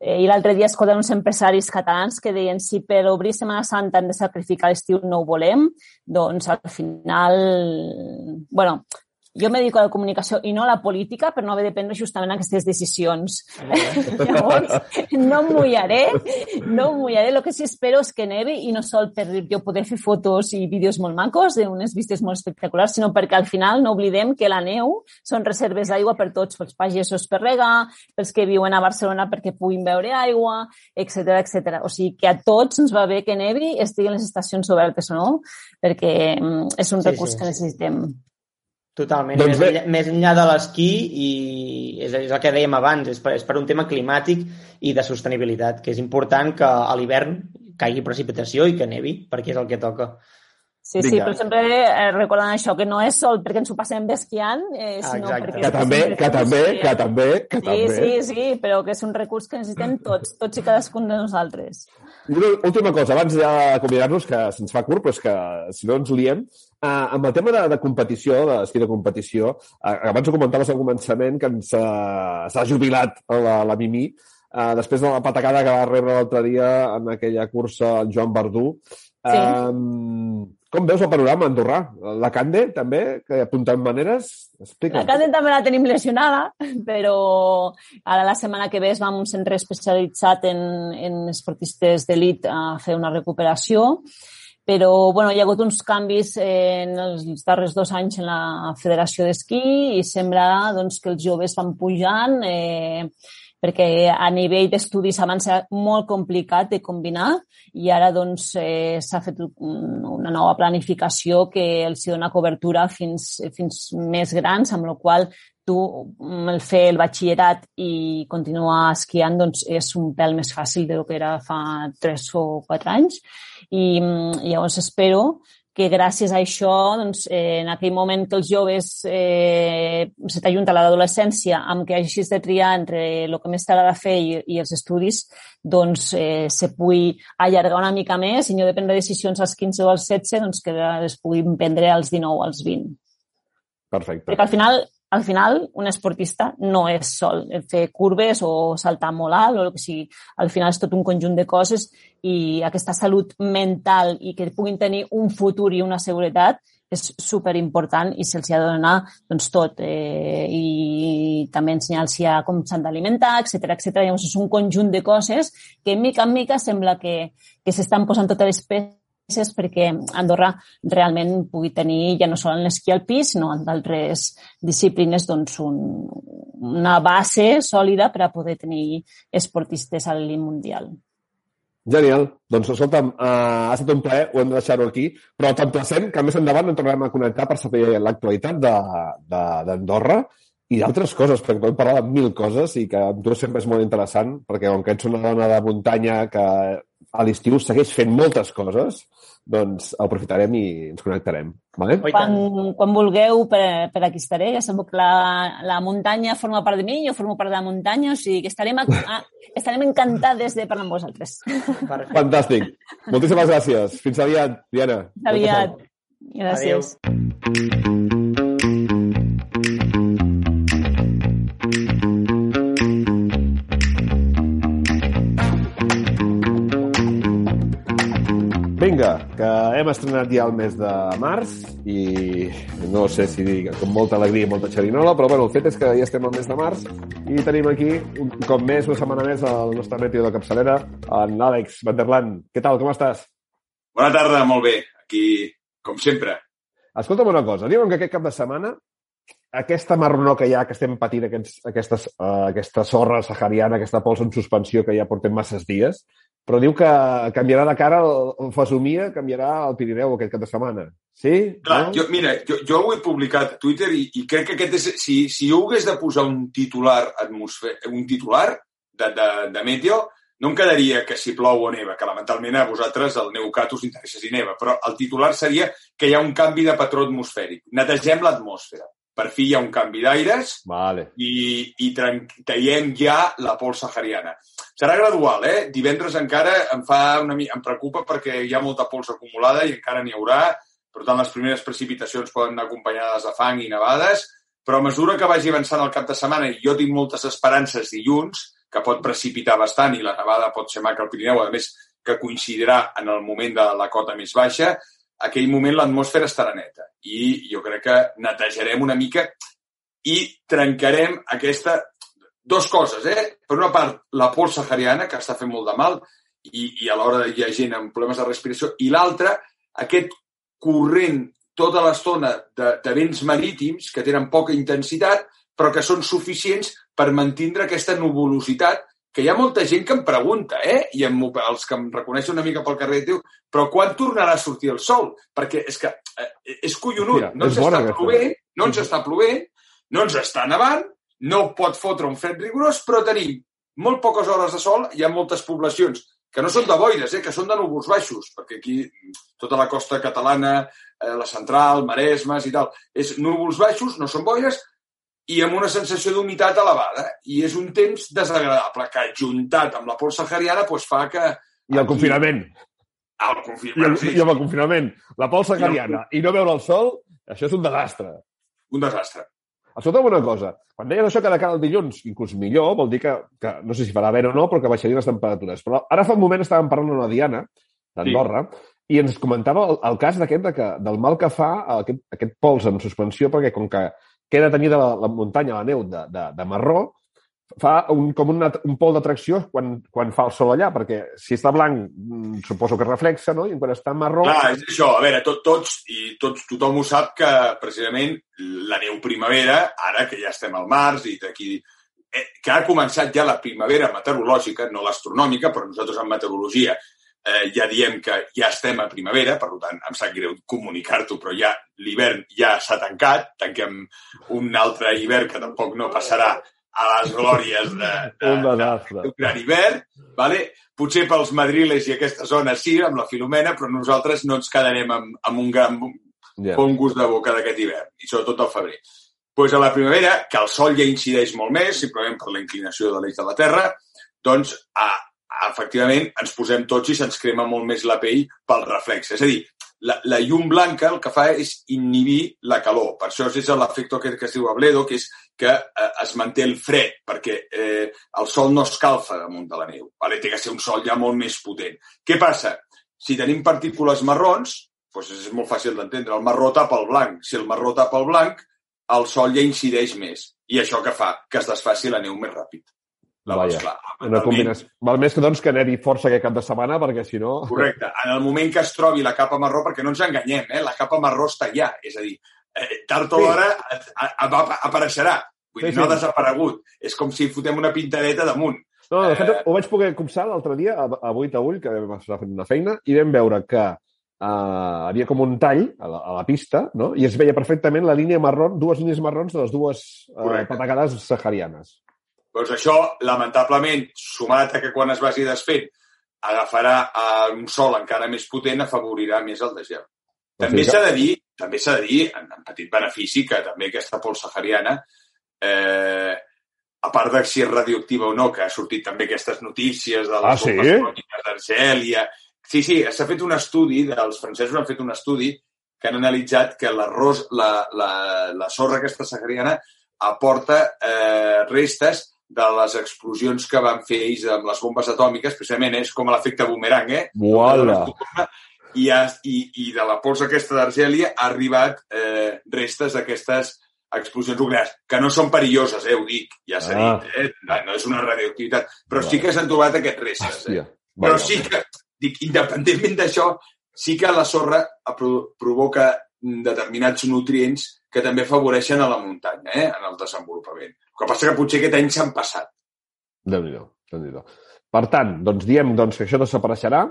Speaker 2: eh, i l'altre dia escoltant uns empresaris catalans que deien si per obrir Setmana Santa hem de sacrificar l'estiu no ho volem, doncs al final... bueno, jo me dedico a la comunicació i no a la política per no haver de prendre justament aquestes decisions. Llavors, no em mullaré, no em mullaré. El que sí espero és que nevi i no sol per jo poder fer fotos i vídeos molt macos d'unes vistes molt espectaculars, sinó perquè al final no oblidem que la neu són reserves d'aigua per tots, pels pagesos per regar, pels que viuen a Barcelona perquè puguin beure aigua, etc etc. O sigui que a tots ens va bé que nevi, estiguin les estacions obertes o no, perquè mm, és un
Speaker 3: Sí,
Speaker 2: recurs
Speaker 3: sí.
Speaker 2: que necessitem.
Speaker 3: Totalment.
Speaker 1: Doncs
Speaker 3: més,
Speaker 1: bé.
Speaker 3: enllà, més enllà de l'esquí i és, és el que dèiem abans, és per, és per un tema climàtic i de sostenibilitat, que és important que a l'hivern caigui precipitació i que nevi, perquè és el que toca.
Speaker 2: Sí, sí,
Speaker 1: Vinga.
Speaker 2: però sempre eh, recordant això, que no és sol perquè ens ho passem esquiant, eh,
Speaker 3: Ah,
Speaker 2: sinó
Speaker 3: exacte.
Speaker 2: perquè...
Speaker 1: Que també, que també, que també, que
Speaker 2: Sí,
Speaker 1: també.
Speaker 2: sí, sí, però que és un recurs que necessitem tots, tots i cadascun de nosaltres.
Speaker 1: I una última cosa, abans d'acomiadar-nos, que se'ns fa curt, però és que si no ens liem, uh, amb el tema de, de competició, de l'esquí de competició, uh, abans ho comentaves al començament, que ens uh, s'ha jubilat la, la Mimi, uh, després de la patacada que va rebre l'altre dia en aquella cursa el Joan Verdú.
Speaker 2: Sí.
Speaker 1: Um, com veus el panorama andorrà? La Cande, també, que apuntant maneres?
Speaker 2: La
Speaker 1: Explica'm.
Speaker 2: Canden també la tenim lesionada, però ara la setmana que ve es va a un centre especialitzat en, en esportistes d'elit a fer una recuperació, però bueno, hi ha hagut uns canvis en els darrers dos anys en la Federació d'Esquí i sembla doncs, que els joves van pujant eh, perquè a nivell d'estudis abans era molt complicat de combinar i ara doncs, eh, s'ha fet un- una nova planificació que els dona cobertura fins, fins més grans, amb la qual tu el fer el batxillerat i continuar esquiant doncs, és un pèl més fàcil del que era fa 3 o 4 anys i mm, llavors espero que gràcies a això, doncs, eh, en aquell moment que els joves eh, se t'ajunta a l'adolescència amb que hagis de triar entre el que més t'agrada fer i, i els estudis, doncs eh, se pugui allargar una mica més i no de prendre decisions als 15 o als 16, doncs que les puguin prendre als 19 o als 20.
Speaker 1: Perfecte.
Speaker 2: Perquè al final al final un esportista no és sol fer curves o saltar molt alt o el que sigui. Al final és tot un conjunt de coses i aquesta salut mental i que puguin tenir un futur i una seguretat és super important i se'ls ha de donar doncs, tot eh, i també ensenyar-los a com s'han d'alimentar, etc etc. Llavors és un conjunt de coses que mica en mica sembla que, que s'estan posant totes les peces perquè Andorra realment pugui tenir, ja no sol en l'esquí alpí, sinó d'altres disciplines, doncs un, una base sòlida per a poder tenir esportistes a l'elit mundial.
Speaker 1: Genial. Doncs, escolta'm, uh, ha estat un plaer, ho hem de deixar-ho aquí, però t'emplacem que més endavant en tornarem a connectar per saber l'actualitat d'Andorra i d'altres coses, perquè podem parlar de mil coses i que amb tu sempre és molt interessant, perquè com que ets una dona de muntanya que a l'estiu segueix fent moltes coses, doncs aprofitarem i ens connectarem. Vale?
Speaker 2: Quan, quan vulgueu, per, per aquí estaré. Ja sabeu que la, la muntanya forma part de mi, jo formo part de la muntanya, o sigui que estarem, a, a, estarem encantades de parlar amb vosaltres.
Speaker 1: Perfecte. Fantàstic. Moltíssimes gràcies. Fins aviat, Diana.
Speaker 2: Fins aviat. Gràcies. Adéu.
Speaker 1: Que hem estrenat ja el mes de març i no sé si dir amb molta alegria i molta xerinola, però bueno, el fet és que ja estem al mes de març i tenim aquí, un cop més, una setmana més, el nostre meteo de capçalera, en Àlex Vanderland. Què tal, com estàs?
Speaker 4: Bona tarda, molt bé. Aquí, com sempre.
Speaker 1: Escolta'm una cosa, diuen que aquest cap de setmana aquesta marronor que hi ha, que estem patint aquests, aquestes, uh, aquesta sorra sahariana, aquesta pols en suspensió que ja portem masses dies, però diu que canviarà de cara el Fasomia, canviarà el Pirineu aquest cap de setmana. Sí?
Speaker 4: Clar, no? jo, mira, jo, jo ho he publicat a Twitter i, i crec que aquest és... Si, si jo hagués de posar un titular atmosfer, un titular de, de, de Meteo, no em quedaria que si plou o neva, que lamentalment a vosaltres el Neucat us interessa si neva, però el titular seria que hi ha un canvi de patró atmosfèric. Netegem l'atmosfera per fi hi ha un canvi d'aires
Speaker 1: vale.
Speaker 4: i, i traiem ja la pols sahariana. Serà gradual, eh? Divendres encara em fa una em preocupa perquè hi ha molta pols acumulada i encara n'hi haurà. Per tant, les primeres precipitacions poden anar acompanyades de fang i nevades, però a mesura que vagi avançant el cap de setmana, i jo tinc moltes esperances dilluns, que pot precipitar bastant i la nevada pot ser maca al Pirineu, a més que coincidirà en el moment de la cota més baixa, aquell moment l'atmosfera estarà neta. I jo crec que netejarem una mica i trencarem aquesta... Dos coses, eh? Per una part, la pols sahariana, que està fent molt de mal, i, i alhora hi ha gent amb problemes de respiració, i l'altra, aquest corrent tota l'estona de, de vents marítims que tenen poca intensitat, però que són suficients per mantindre aquesta nuvolositat que hi ha molta gent que em pregunta, eh? I em, els que em reconeixen una mica pel carrer diu, però quan tornarà a sortir el sol? Perquè és que eh, és collonut. Mira, no ens està plovent, no ens està plovent, no ens està nevant, no pot fotre un fred rigorós, però tenim molt poques hores de sol, hi ha moltes poblacions que no són de boires, eh, que són de núvols baixos, perquè aquí tota la costa catalana, eh, la central, Maresmes i tal, és núvols baixos, no són boires, i amb una sensació d'humitat elevada. I és un temps desagradable que, juntat amb la pols sahariana, doncs fa que...
Speaker 1: I el aquí... confinament.
Speaker 4: El confinament,
Speaker 1: I, el, sí. I amb el confinament. La pols sahariana i, el... i no veure el sol, això és un desastre.
Speaker 4: Un desastre.
Speaker 1: Escolta'm una cosa. Quan deies això que de cara al dilluns, inclús millor, vol dir que, que no sé si farà vent o no, però que baixarien les temperatures. Però ara fa un moment estàvem parlant amb la Diana, d'Andorra, sí. i ens comentava el, el cas d'aquest, de que, del mal que fa aquest, aquest pols en suspensió, perquè com que queda tenyida la, la muntanya, la neu de, de, de marró, fa un, com una, un pol d'atracció quan, quan fa el sol allà, perquè si està blanc mm, suposo que reflexa, no? I quan està marró...
Speaker 4: Clar, és això. A veure, tot, tots, i tots, tothom ho sap que precisament la neu primavera, ara que ja estem al març i d'aquí eh, que ha començat ja la primavera meteorològica, no l'astronòmica, però nosaltres en meteorologia eh, ja diem que ja estem a primavera, per tant, em sap greu comunicar-t'ho, però ja l'hivern ja s'ha tancat, tanquem un altre hivern que tampoc no passarà a les glòries de, de, de, de gran hivern. Vale? Potser pels madriles i aquesta zona sí, amb la Filomena, però nosaltres no ens quedarem amb, amb un gran yeah. bon gust de boca d'aquest hivern, i sobretot al febrer. Pues a la primavera, que el sol ja incideix molt més, simplement per la inclinació de l'eix de la Terra, doncs a, efectivament ens posem tots i se'ns crema molt més la pell pel reflex. És a dir, la, la llum blanca el que fa és inhibir la calor. Per això és l'efecte aquest que es diu abledo, que és que eh, es manté el fred, perquè eh, el sol no escalfa damunt de la neu. Vale? Té que ser un sol ja molt més potent. Què passa? Si tenim partícules marrons, doncs és molt fàcil d'entendre. El marró tapa el blanc. Si el marró tapa el blanc, el sol ja incideix més. I això que fa? Que es desfaci la neu més ràpid.
Speaker 1: Llavors, clar, una combinació. Val més que, doncs, que anar-hi força aquest cap de setmana, perquè si no...
Speaker 4: Correcte. En el moment que es trobi la capa marró, perquè no ens enganyem, eh? la capa marró està allà. És a dir, eh, tard o d'hora sí. apareixerà. Vull sí, dir, no ha desaparegut. És com si fotem una pintareta damunt.
Speaker 1: No, de fet, eh... ho vaig poder copsar l'altre dia, a, a Vuit a Ull, que vam estar fent una feina, i vam veure que uh, havia com un tall a la, a la pista, no? i es veia perfectament la línia marrón, dues línies marrons de les dues uh, patacades saharianes.
Speaker 4: Doncs això, lamentablement, sumat a que quan es vagi desfent agafarà un sol encara més potent, afavorirà més el desgel. També s'ha de dir, també s'ha de dir, en, en petit benefici, que també aquesta pols sahariana, eh, a part de si és radioactiva o no, que ha sortit també aquestes notícies de les
Speaker 1: ah, sí?
Speaker 4: d'Argèlia... Sí, sí, s'ha fet un estudi, els francesos han fet un estudi que han analitzat que l'arròs, la, la, la sorra aquesta sahariana aporta eh, restes de les explosions que van fer ells amb les bombes atòmiques, precisament és com l'efecte boomerang, eh?
Speaker 1: Uala.
Speaker 4: I, i, I de la pols aquesta d'Argèlia ha arribat eh, restes d'aquestes explosions nuclears, que no són perilloses, eh, ho dic, ja s'ha ah. dit, eh? no és una radioactivitat, però sí que s'han trobat aquests restes. Eh? Però sí que, dic, independentment d'això, sí que la sorra provoca determinats nutrients que també afavoreixen a la muntanya, eh, en el desenvolupament. El que passa que potser aquest any s'han passat.
Speaker 1: Déu-n'hi-do, déu nhi déu Per tant, doncs diem doncs, que això desapareixerà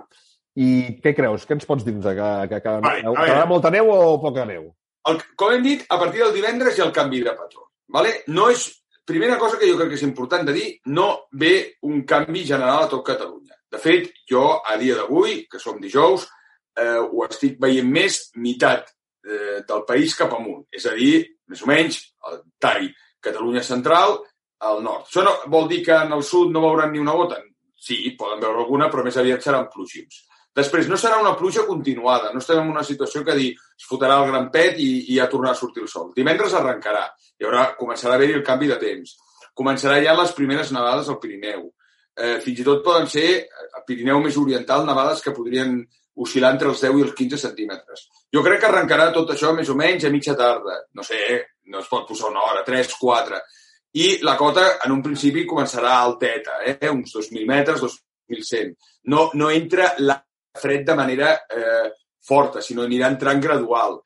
Speaker 1: i què creus? Què ens pots dir? Que, que, que, vale, quedarà molta neu o poca neu?
Speaker 4: El, com hem dit, a partir del divendres hi ha el canvi de patró. Vale? No és, primera cosa que jo crec que és important de dir, no ve un canvi general a tot Catalunya. De fet, jo, a dia d'avui, que som dijous, eh, ho estic veient més meitat eh, del país cap amunt. És a dir, més o menys, el tall Catalunya central al nord. Això no vol dir que en el sud no veuran ni una gota? Sí, poden veure alguna, però més aviat seran plúgims. Després, no serà una pluja continuada. No estem en una situació que dir es fotrà el gran pet i, i ja tornarà a sortir el sol. Divendres arrencarà. Hi haurà, començarà a haver-hi el canvi de temps. Començarà ja les primeres nevades al Pirineu. Eh, fins i tot poden ser, al Pirineu més oriental, nevades que podrien oscil·lar entre els 10 i els 15 centímetres. Jo crec que arrencarà tot això més o menys a mitja tarda. No sé, no es pot posar una hora, 3, 4. I la cota, en un principi, començarà alteta, eh? uns 2.000 metres, 2.100. No, no entra la fred de manera eh, forta, sinó anirà entrant gradual.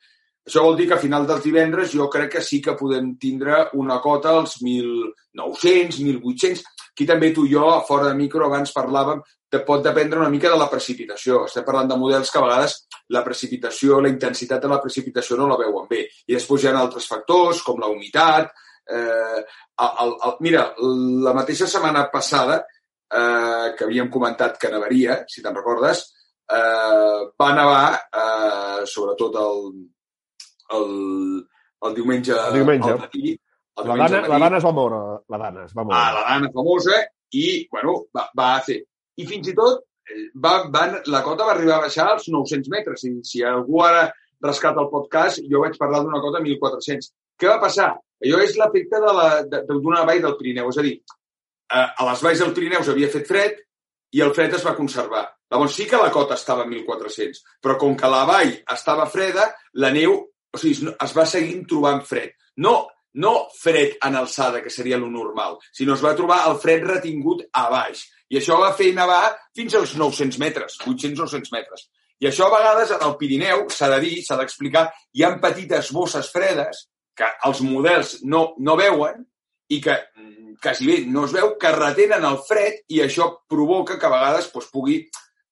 Speaker 4: Això vol dir que a final dels divendres jo crec que sí que podem tindre una cota als 1.900, 1.800. Aquí també tu i jo, fora de micro, abans parlàvem te pot dependre una mica de la precipitació. Estem parlant de models que a vegades la precipitació, la intensitat de la precipitació no la veuen bé. I després hi ha altres factors, com la humitat. Eh, el, el, mira, la mateixa setmana passada, eh, que havíem comentat que nevaria, si te'n recordes, eh, va nevar, eh, sobretot el, el, el diumenge,
Speaker 1: el diumenge.
Speaker 4: al matí.
Speaker 1: El la, dana, la dana es va moure. La dana es va moure.
Speaker 4: Ah, la dana famosa i, bueno, va, va fer i fins i tot eh, va, van, la cota va arribar a baixar als 900 metres. Si, si algú ara rescata el podcast, jo vaig parlar d'una cota de 1.400. Què va passar? Allò és l'efecte d'una vall del Pirineu. És a dir, a les valls del Pirineu havia fet fred i el fred es va conservar. Llavors sí que la cota estava a 1.400, però com que la vall estava freda, la neu o sigui, es va seguint trobant fred. No, no fred en alçada, que seria lo normal, sinó es va trobar el fred retingut a baix. I això va fer nevar fins als 900 metres, 800-900 metres. I això a vegades en el Pirineu, s'ha de dir, s'ha d'explicar, hi han petites bosses fredes que els models no, no veuen i que quasi bé no es veu, que retenen el fred i això provoca que a vegades doncs, pugui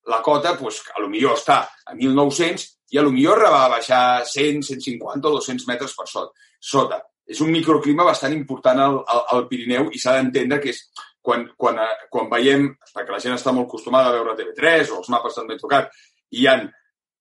Speaker 4: la cota, doncs, a lo millor està a 1.900 i a lo millor va baixar 100, 150 o 200 metres per sota. sota. És un microclima bastant important al, al, al Pirineu i s'ha d'entendre que és quan, quan, eh, quan veiem, perquè la gent està molt acostumada a veure TV3 o els mapes del Metrocat, i han,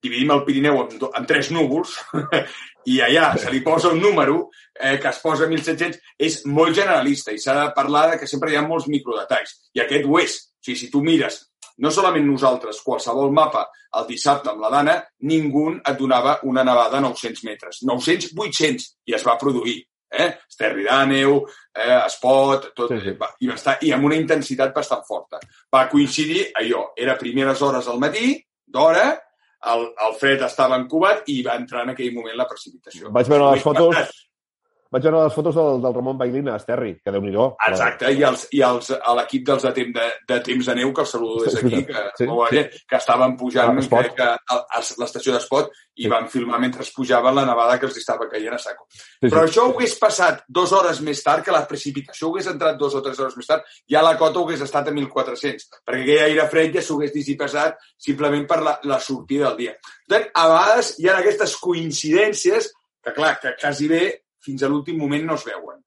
Speaker 4: dividim el Pirineu en, en tres núvols, <laughs> i allà se li posa un número eh, que es posa 1.700, és molt generalista i s'ha de parlar de que sempre hi ha molts microdetalls. I aquest ho és. O sigui, si tu mires no solament nosaltres, qualsevol mapa el dissabte amb la Dana, ningú et donava una nevada a 900 metres. 900, 800, i es va produir. Eh? Esterri d'Àneu, eh, Espot, tot, sí, sí. Va, i, va estar, i amb una intensitat bastant forta. Va coincidir allò, era primeres hores al matí, d'hora, el, el fred estava encubat i va entrar en aquell moment la precipitació.
Speaker 1: Vaig veure les fotos, <laughs> vaig veure les fotos del, del Ramon Bailina a Esterri, que déu nhi
Speaker 4: Exacte, i, els, i els, a l'equip dels de, temps de, de temps de neu, que el saludo des d'aquí, que, sí, sí. que estaven pujant ah, que, a, a l'estació d'Espot i sí. van filmar mentre es pujaven la nevada que els estava caient a saco. Sí, Però sí. això ho hagués passat dues hores més tard, que la precipitació hagués entrat dues o tres hores més tard, ja la cota hagués estat a 1.400, perquè aquell aire fred ja s'hagués dissipat simplement per la, la sortida del dia. Tant, a vegades hi ha aquestes coincidències que, clar, que quasi bé fins a l'últim moment no es veuen.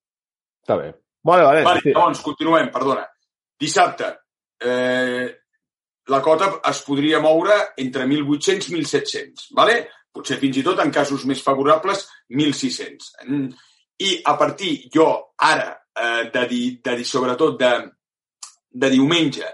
Speaker 1: Està bé. Vale, vale.
Speaker 4: vale sí. Llavors, continuem, perdona. Dissabte, eh, la cota es podria moure entre 1.800 i 1.700, vale? potser fins i tot en casos més favorables 1.600. I a partir, jo ara, eh, de, di, de, di, sobretot de, de diumenge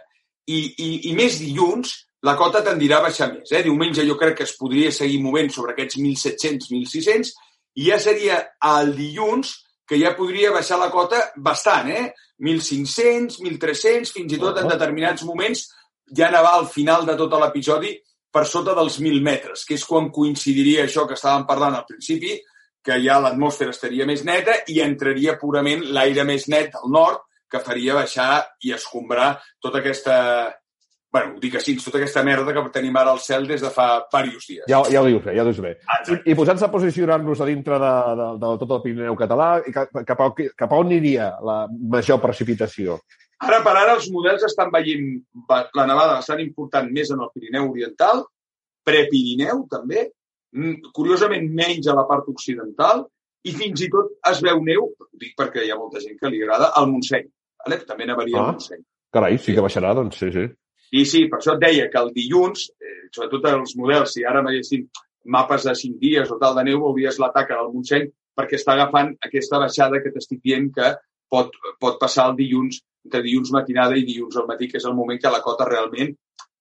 Speaker 4: i, i, i més dilluns, la cota tendirà a baixar més. Eh? Diumenge jo crec que es podria seguir movent sobre aquests 1.700, 1.600 i ja seria el dilluns que ja podria baixar la cota bastant, eh? 1.500, 1.300, fins i tot en determinats moments ja nevar al final de tot l'episodi per sota dels 1.000 metres, que és quan coincidiria això que estàvem parlant al principi, que ja l'atmosfera estaria més neta i entraria purament l'aire més net al nord, que faria baixar i escombrar tota aquesta bueno, ho dic així, tota aquesta merda que tenim ara al cel des de fa diversos dies.
Speaker 1: Ja, ja ho dius bé, ja ho dius bé. I, i posant-se a posicionar-nos a dintre de, de, de tot el Pirineu català, cap, cap, a, cap a on aniria la major precipitació?
Speaker 4: Ara per ara els models estan veient la nevada bastant important més en el Pirineu Oriental, Prepirineu també, mm, curiosament menys a la part occidental, i fins i tot es veu neu, ho dic perquè hi ha molta gent que li agrada, al Montseny. Vale? També nevaria ah, al Montseny.
Speaker 1: Carai, sí que baixarà, doncs sí, sí.
Speaker 4: I sí, per això et deia que el dilluns, eh, sobretot els models, si ara veiessin mapes de 5 dies o tal de neu, veuries la taca del Montseny perquè està agafant aquesta baixada que t'estic dient que pot, pot passar el dilluns, entre dilluns matinada i dilluns al matí, que és el moment que la cota realment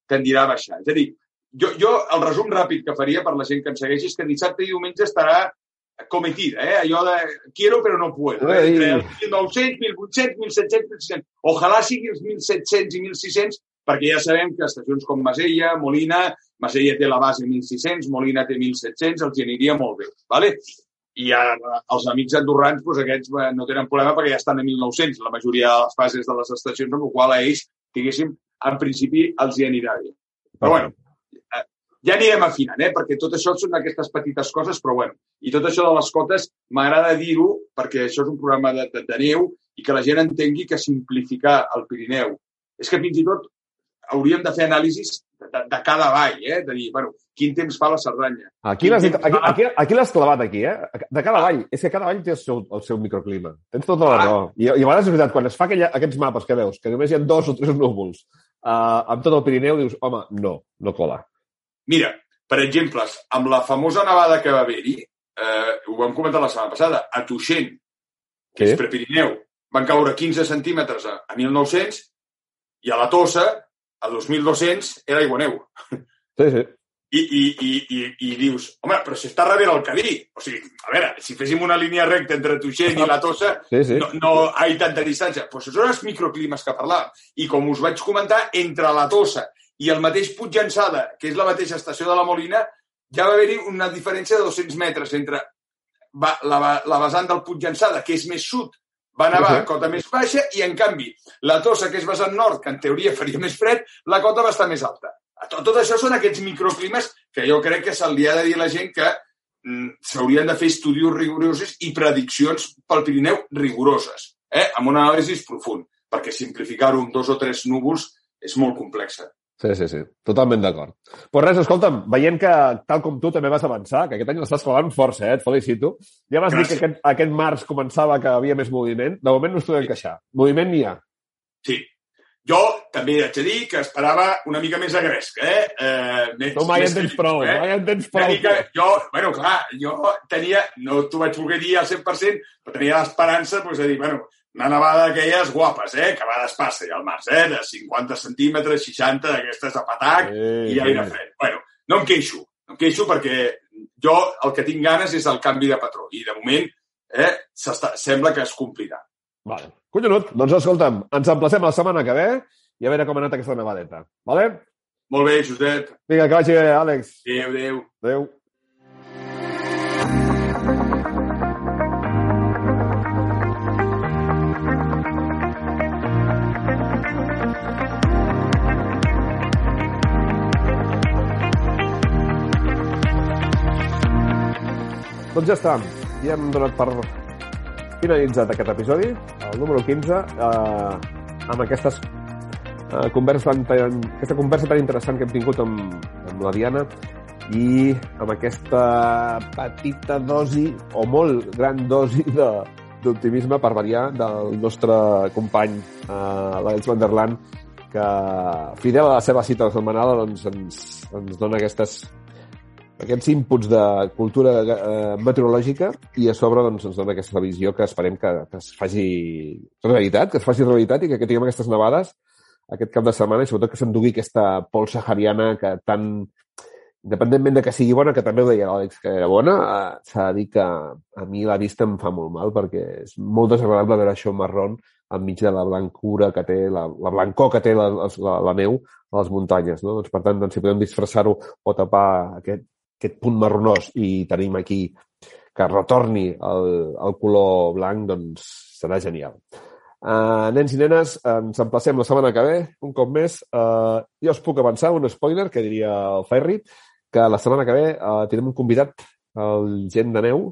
Speaker 4: tendirà a baixar. És a dir, jo, jo el resum ràpid que faria per la gent que ens segueixi és que dissabte i diumenge estarà cometida, eh? allò de quiero però no puedo. Eh? Entre els 1.900, 1.800, 1.700, 1.600. Ojalà sigui els 1.700 i 1.600 perquè ja sabem que estacions com Masella, Molina, Masella té la base 1.600, Molina té 1.700, els aniria molt bé. ¿vale? I a, els amics andorrans, doncs aquests no tenen problema perquè ja estan a 1.900, la majoria de les fases de les estacions, amb la qual a ells, diguéssim, en principi els hi anirà bé. Però bueno, eh, ja anirem afinant, eh? perquè tot això són aquestes petites coses, però bueno, i tot això de les cotes m'agrada dir-ho perquè això és un programa de, de, de neu i que la gent entengui que simplificar el Pirineu és que fins i tot hauríem de fer anàlisis de, de cada vall, eh? de dir, bueno, quin temps fa la Cerdanya.
Speaker 1: Aquí l'has aquí, aquí, aquí clavat, aquí, eh? De cada vall. És que cada vall té el seu, el seu microclima. Tens tota la raó. I, I a vegades és veritat, quan es fa aquella, aquests mapes que veus, que només hi ha dos o tres núvols, uh, amb tot el Pirineu, dius, home, no, no cola.
Speaker 4: Mira, per exemple, amb la famosa nevada que va haver-hi, eh, ho vam comentar la setmana passada, a Tuixent, que sí. és Prepirineu, van caure 15 centímetres a, a 1900 i a la Tossa a 2.200 era aigua neu.
Speaker 1: Sí, sí.
Speaker 4: I, i, i, i, i dius, home, però si està darrere el Cadí. O sigui, a veure, si féssim una línia recta entre Tuixent i la Tossa, <laughs> sí, sí. no, no hi ha tanta distància. Però això són els microclimes que parlàvem. I com us vaig comentar, entre la Tossa i el mateix Puig Llançada, que és la mateixa estació de la Molina, ja va haver-hi una diferència de 200 metres entre la, la vessant del Puig Llançada, que és més sud, va nevar a cota més baixa i, en canvi, la Tossa, que és vessant nord, que en teoria faria més fred, la cota va estar més alta. Tot, tot això són aquests microclimes que jo crec que se li ha de dir a la gent que mm, s'haurien de fer estudis rigorosos i prediccions pel Pirineu rigoroses, eh? amb un anàlisi profund, perquè simplificar-ho en dos o tres núvols és molt complexa.
Speaker 1: Sí, sí, sí. Totalment d'acord. Pues res, escolta'm, veient que, tal com tu també vas avançar, que aquest any l'estàs clavant força, eh? et felicito. Ja vas Gràcies. dir que aquest, aquest març començava que havia més moviment. De moment no us podem queixar. Moviment n'hi ha.
Speaker 4: Sí. Jo també haig de dir que esperava una mica més agresc, eh? eh
Speaker 1: més, no, mai en tens prou, eh? mai en tens prou.
Speaker 4: Que jo, bueno, clar, jo tenia, no t'ho vaig voler dir al 100%, però tenia l'esperança pues, de dir, bueno, una nevada d'aquelles guapes, eh? que a vegades passa ja al març, eh? de 50 centímetres, 60, d'aquestes de patac
Speaker 1: Sí,
Speaker 4: i aire fred. Bueno, no em queixo, no em queixo perquè jo el que tinc ganes és el canvi de patró i de moment eh, sembla que es complirà.
Speaker 1: Vale. Collonut, doncs escolta'm, ens emplacem la setmana que ve i a veure com ha anat aquesta nevadeta. Vale?
Speaker 4: Molt bé, Josep.
Speaker 1: Vinga, que vagi bé, Àlex.
Speaker 4: Adéu, adéu.
Speaker 1: Adéu. Doncs ja està. Ja hem donat per finalitzat aquest episodi, el número 15, eh, amb aquestes eh, converses tan, tan, aquesta conversa tan interessant que hem tingut amb, amb la Diana i amb aquesta petita dosi, o molt gran dosi de d'optimisme per variar del nostre company eh, l'Àlex Van der Laan que fidel a la seva cita setmanal doncs ens, ens dona aquestes aquests inputs de cultura eh, meteorològica i a sobre doncs, ens dona aquesta visió que esperem que, que es faci realitat, que es faci realitat i que, que tinguem aquestes nevades aquest cap de setmana i sobretot que s'endugui aquesta pols sahariana que tan, independentment de que sigui bona, que també ho deia l'Àlex que era bona, eh, s'ha de dir que a mi la vista em fa molt mal perquè és molt desagradable veure això marrón enmig de la blancura que té, la, la blancor que té la, la, la neu a les muntanyes. No? Doncs, per tant, doncs, si podem disfressar-ho o tapar aquest, aquest punt marronós i tenim aquí que retorni el, el color blanc, doncs serà genial. Uh, nens i nenes, ens emplacem la setmana que ve, un cop més. Uh, jo us puc avançar un spoiler, que diria el Ferri, que la setmana que ve uh, tindrem un convidat, el Gent de Neu,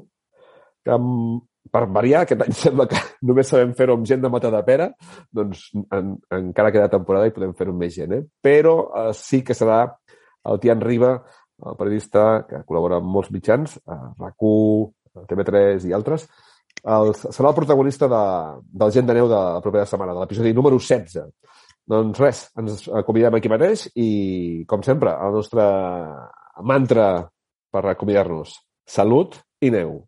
Speaker 1: que amb, per variar, aquest any <laughs> sembla que només sabem fer-ho amb gent de Mata de Pera, doncs en, encara queda temporada i podem fer-ho amb més gent, eh? Però uh, sí que serà el Tian Riba, el periodista que col·labora amb molts mitjans, a RAC1, TV3 i altres, el, serà el protagonista de, del Gent de Neu de la propera setmana, de l'episodi número 16. Doncs res, ens acomiadem aquí mateix i, com sempre, el nostre mantra per acomiadar-nos. Salut i neu.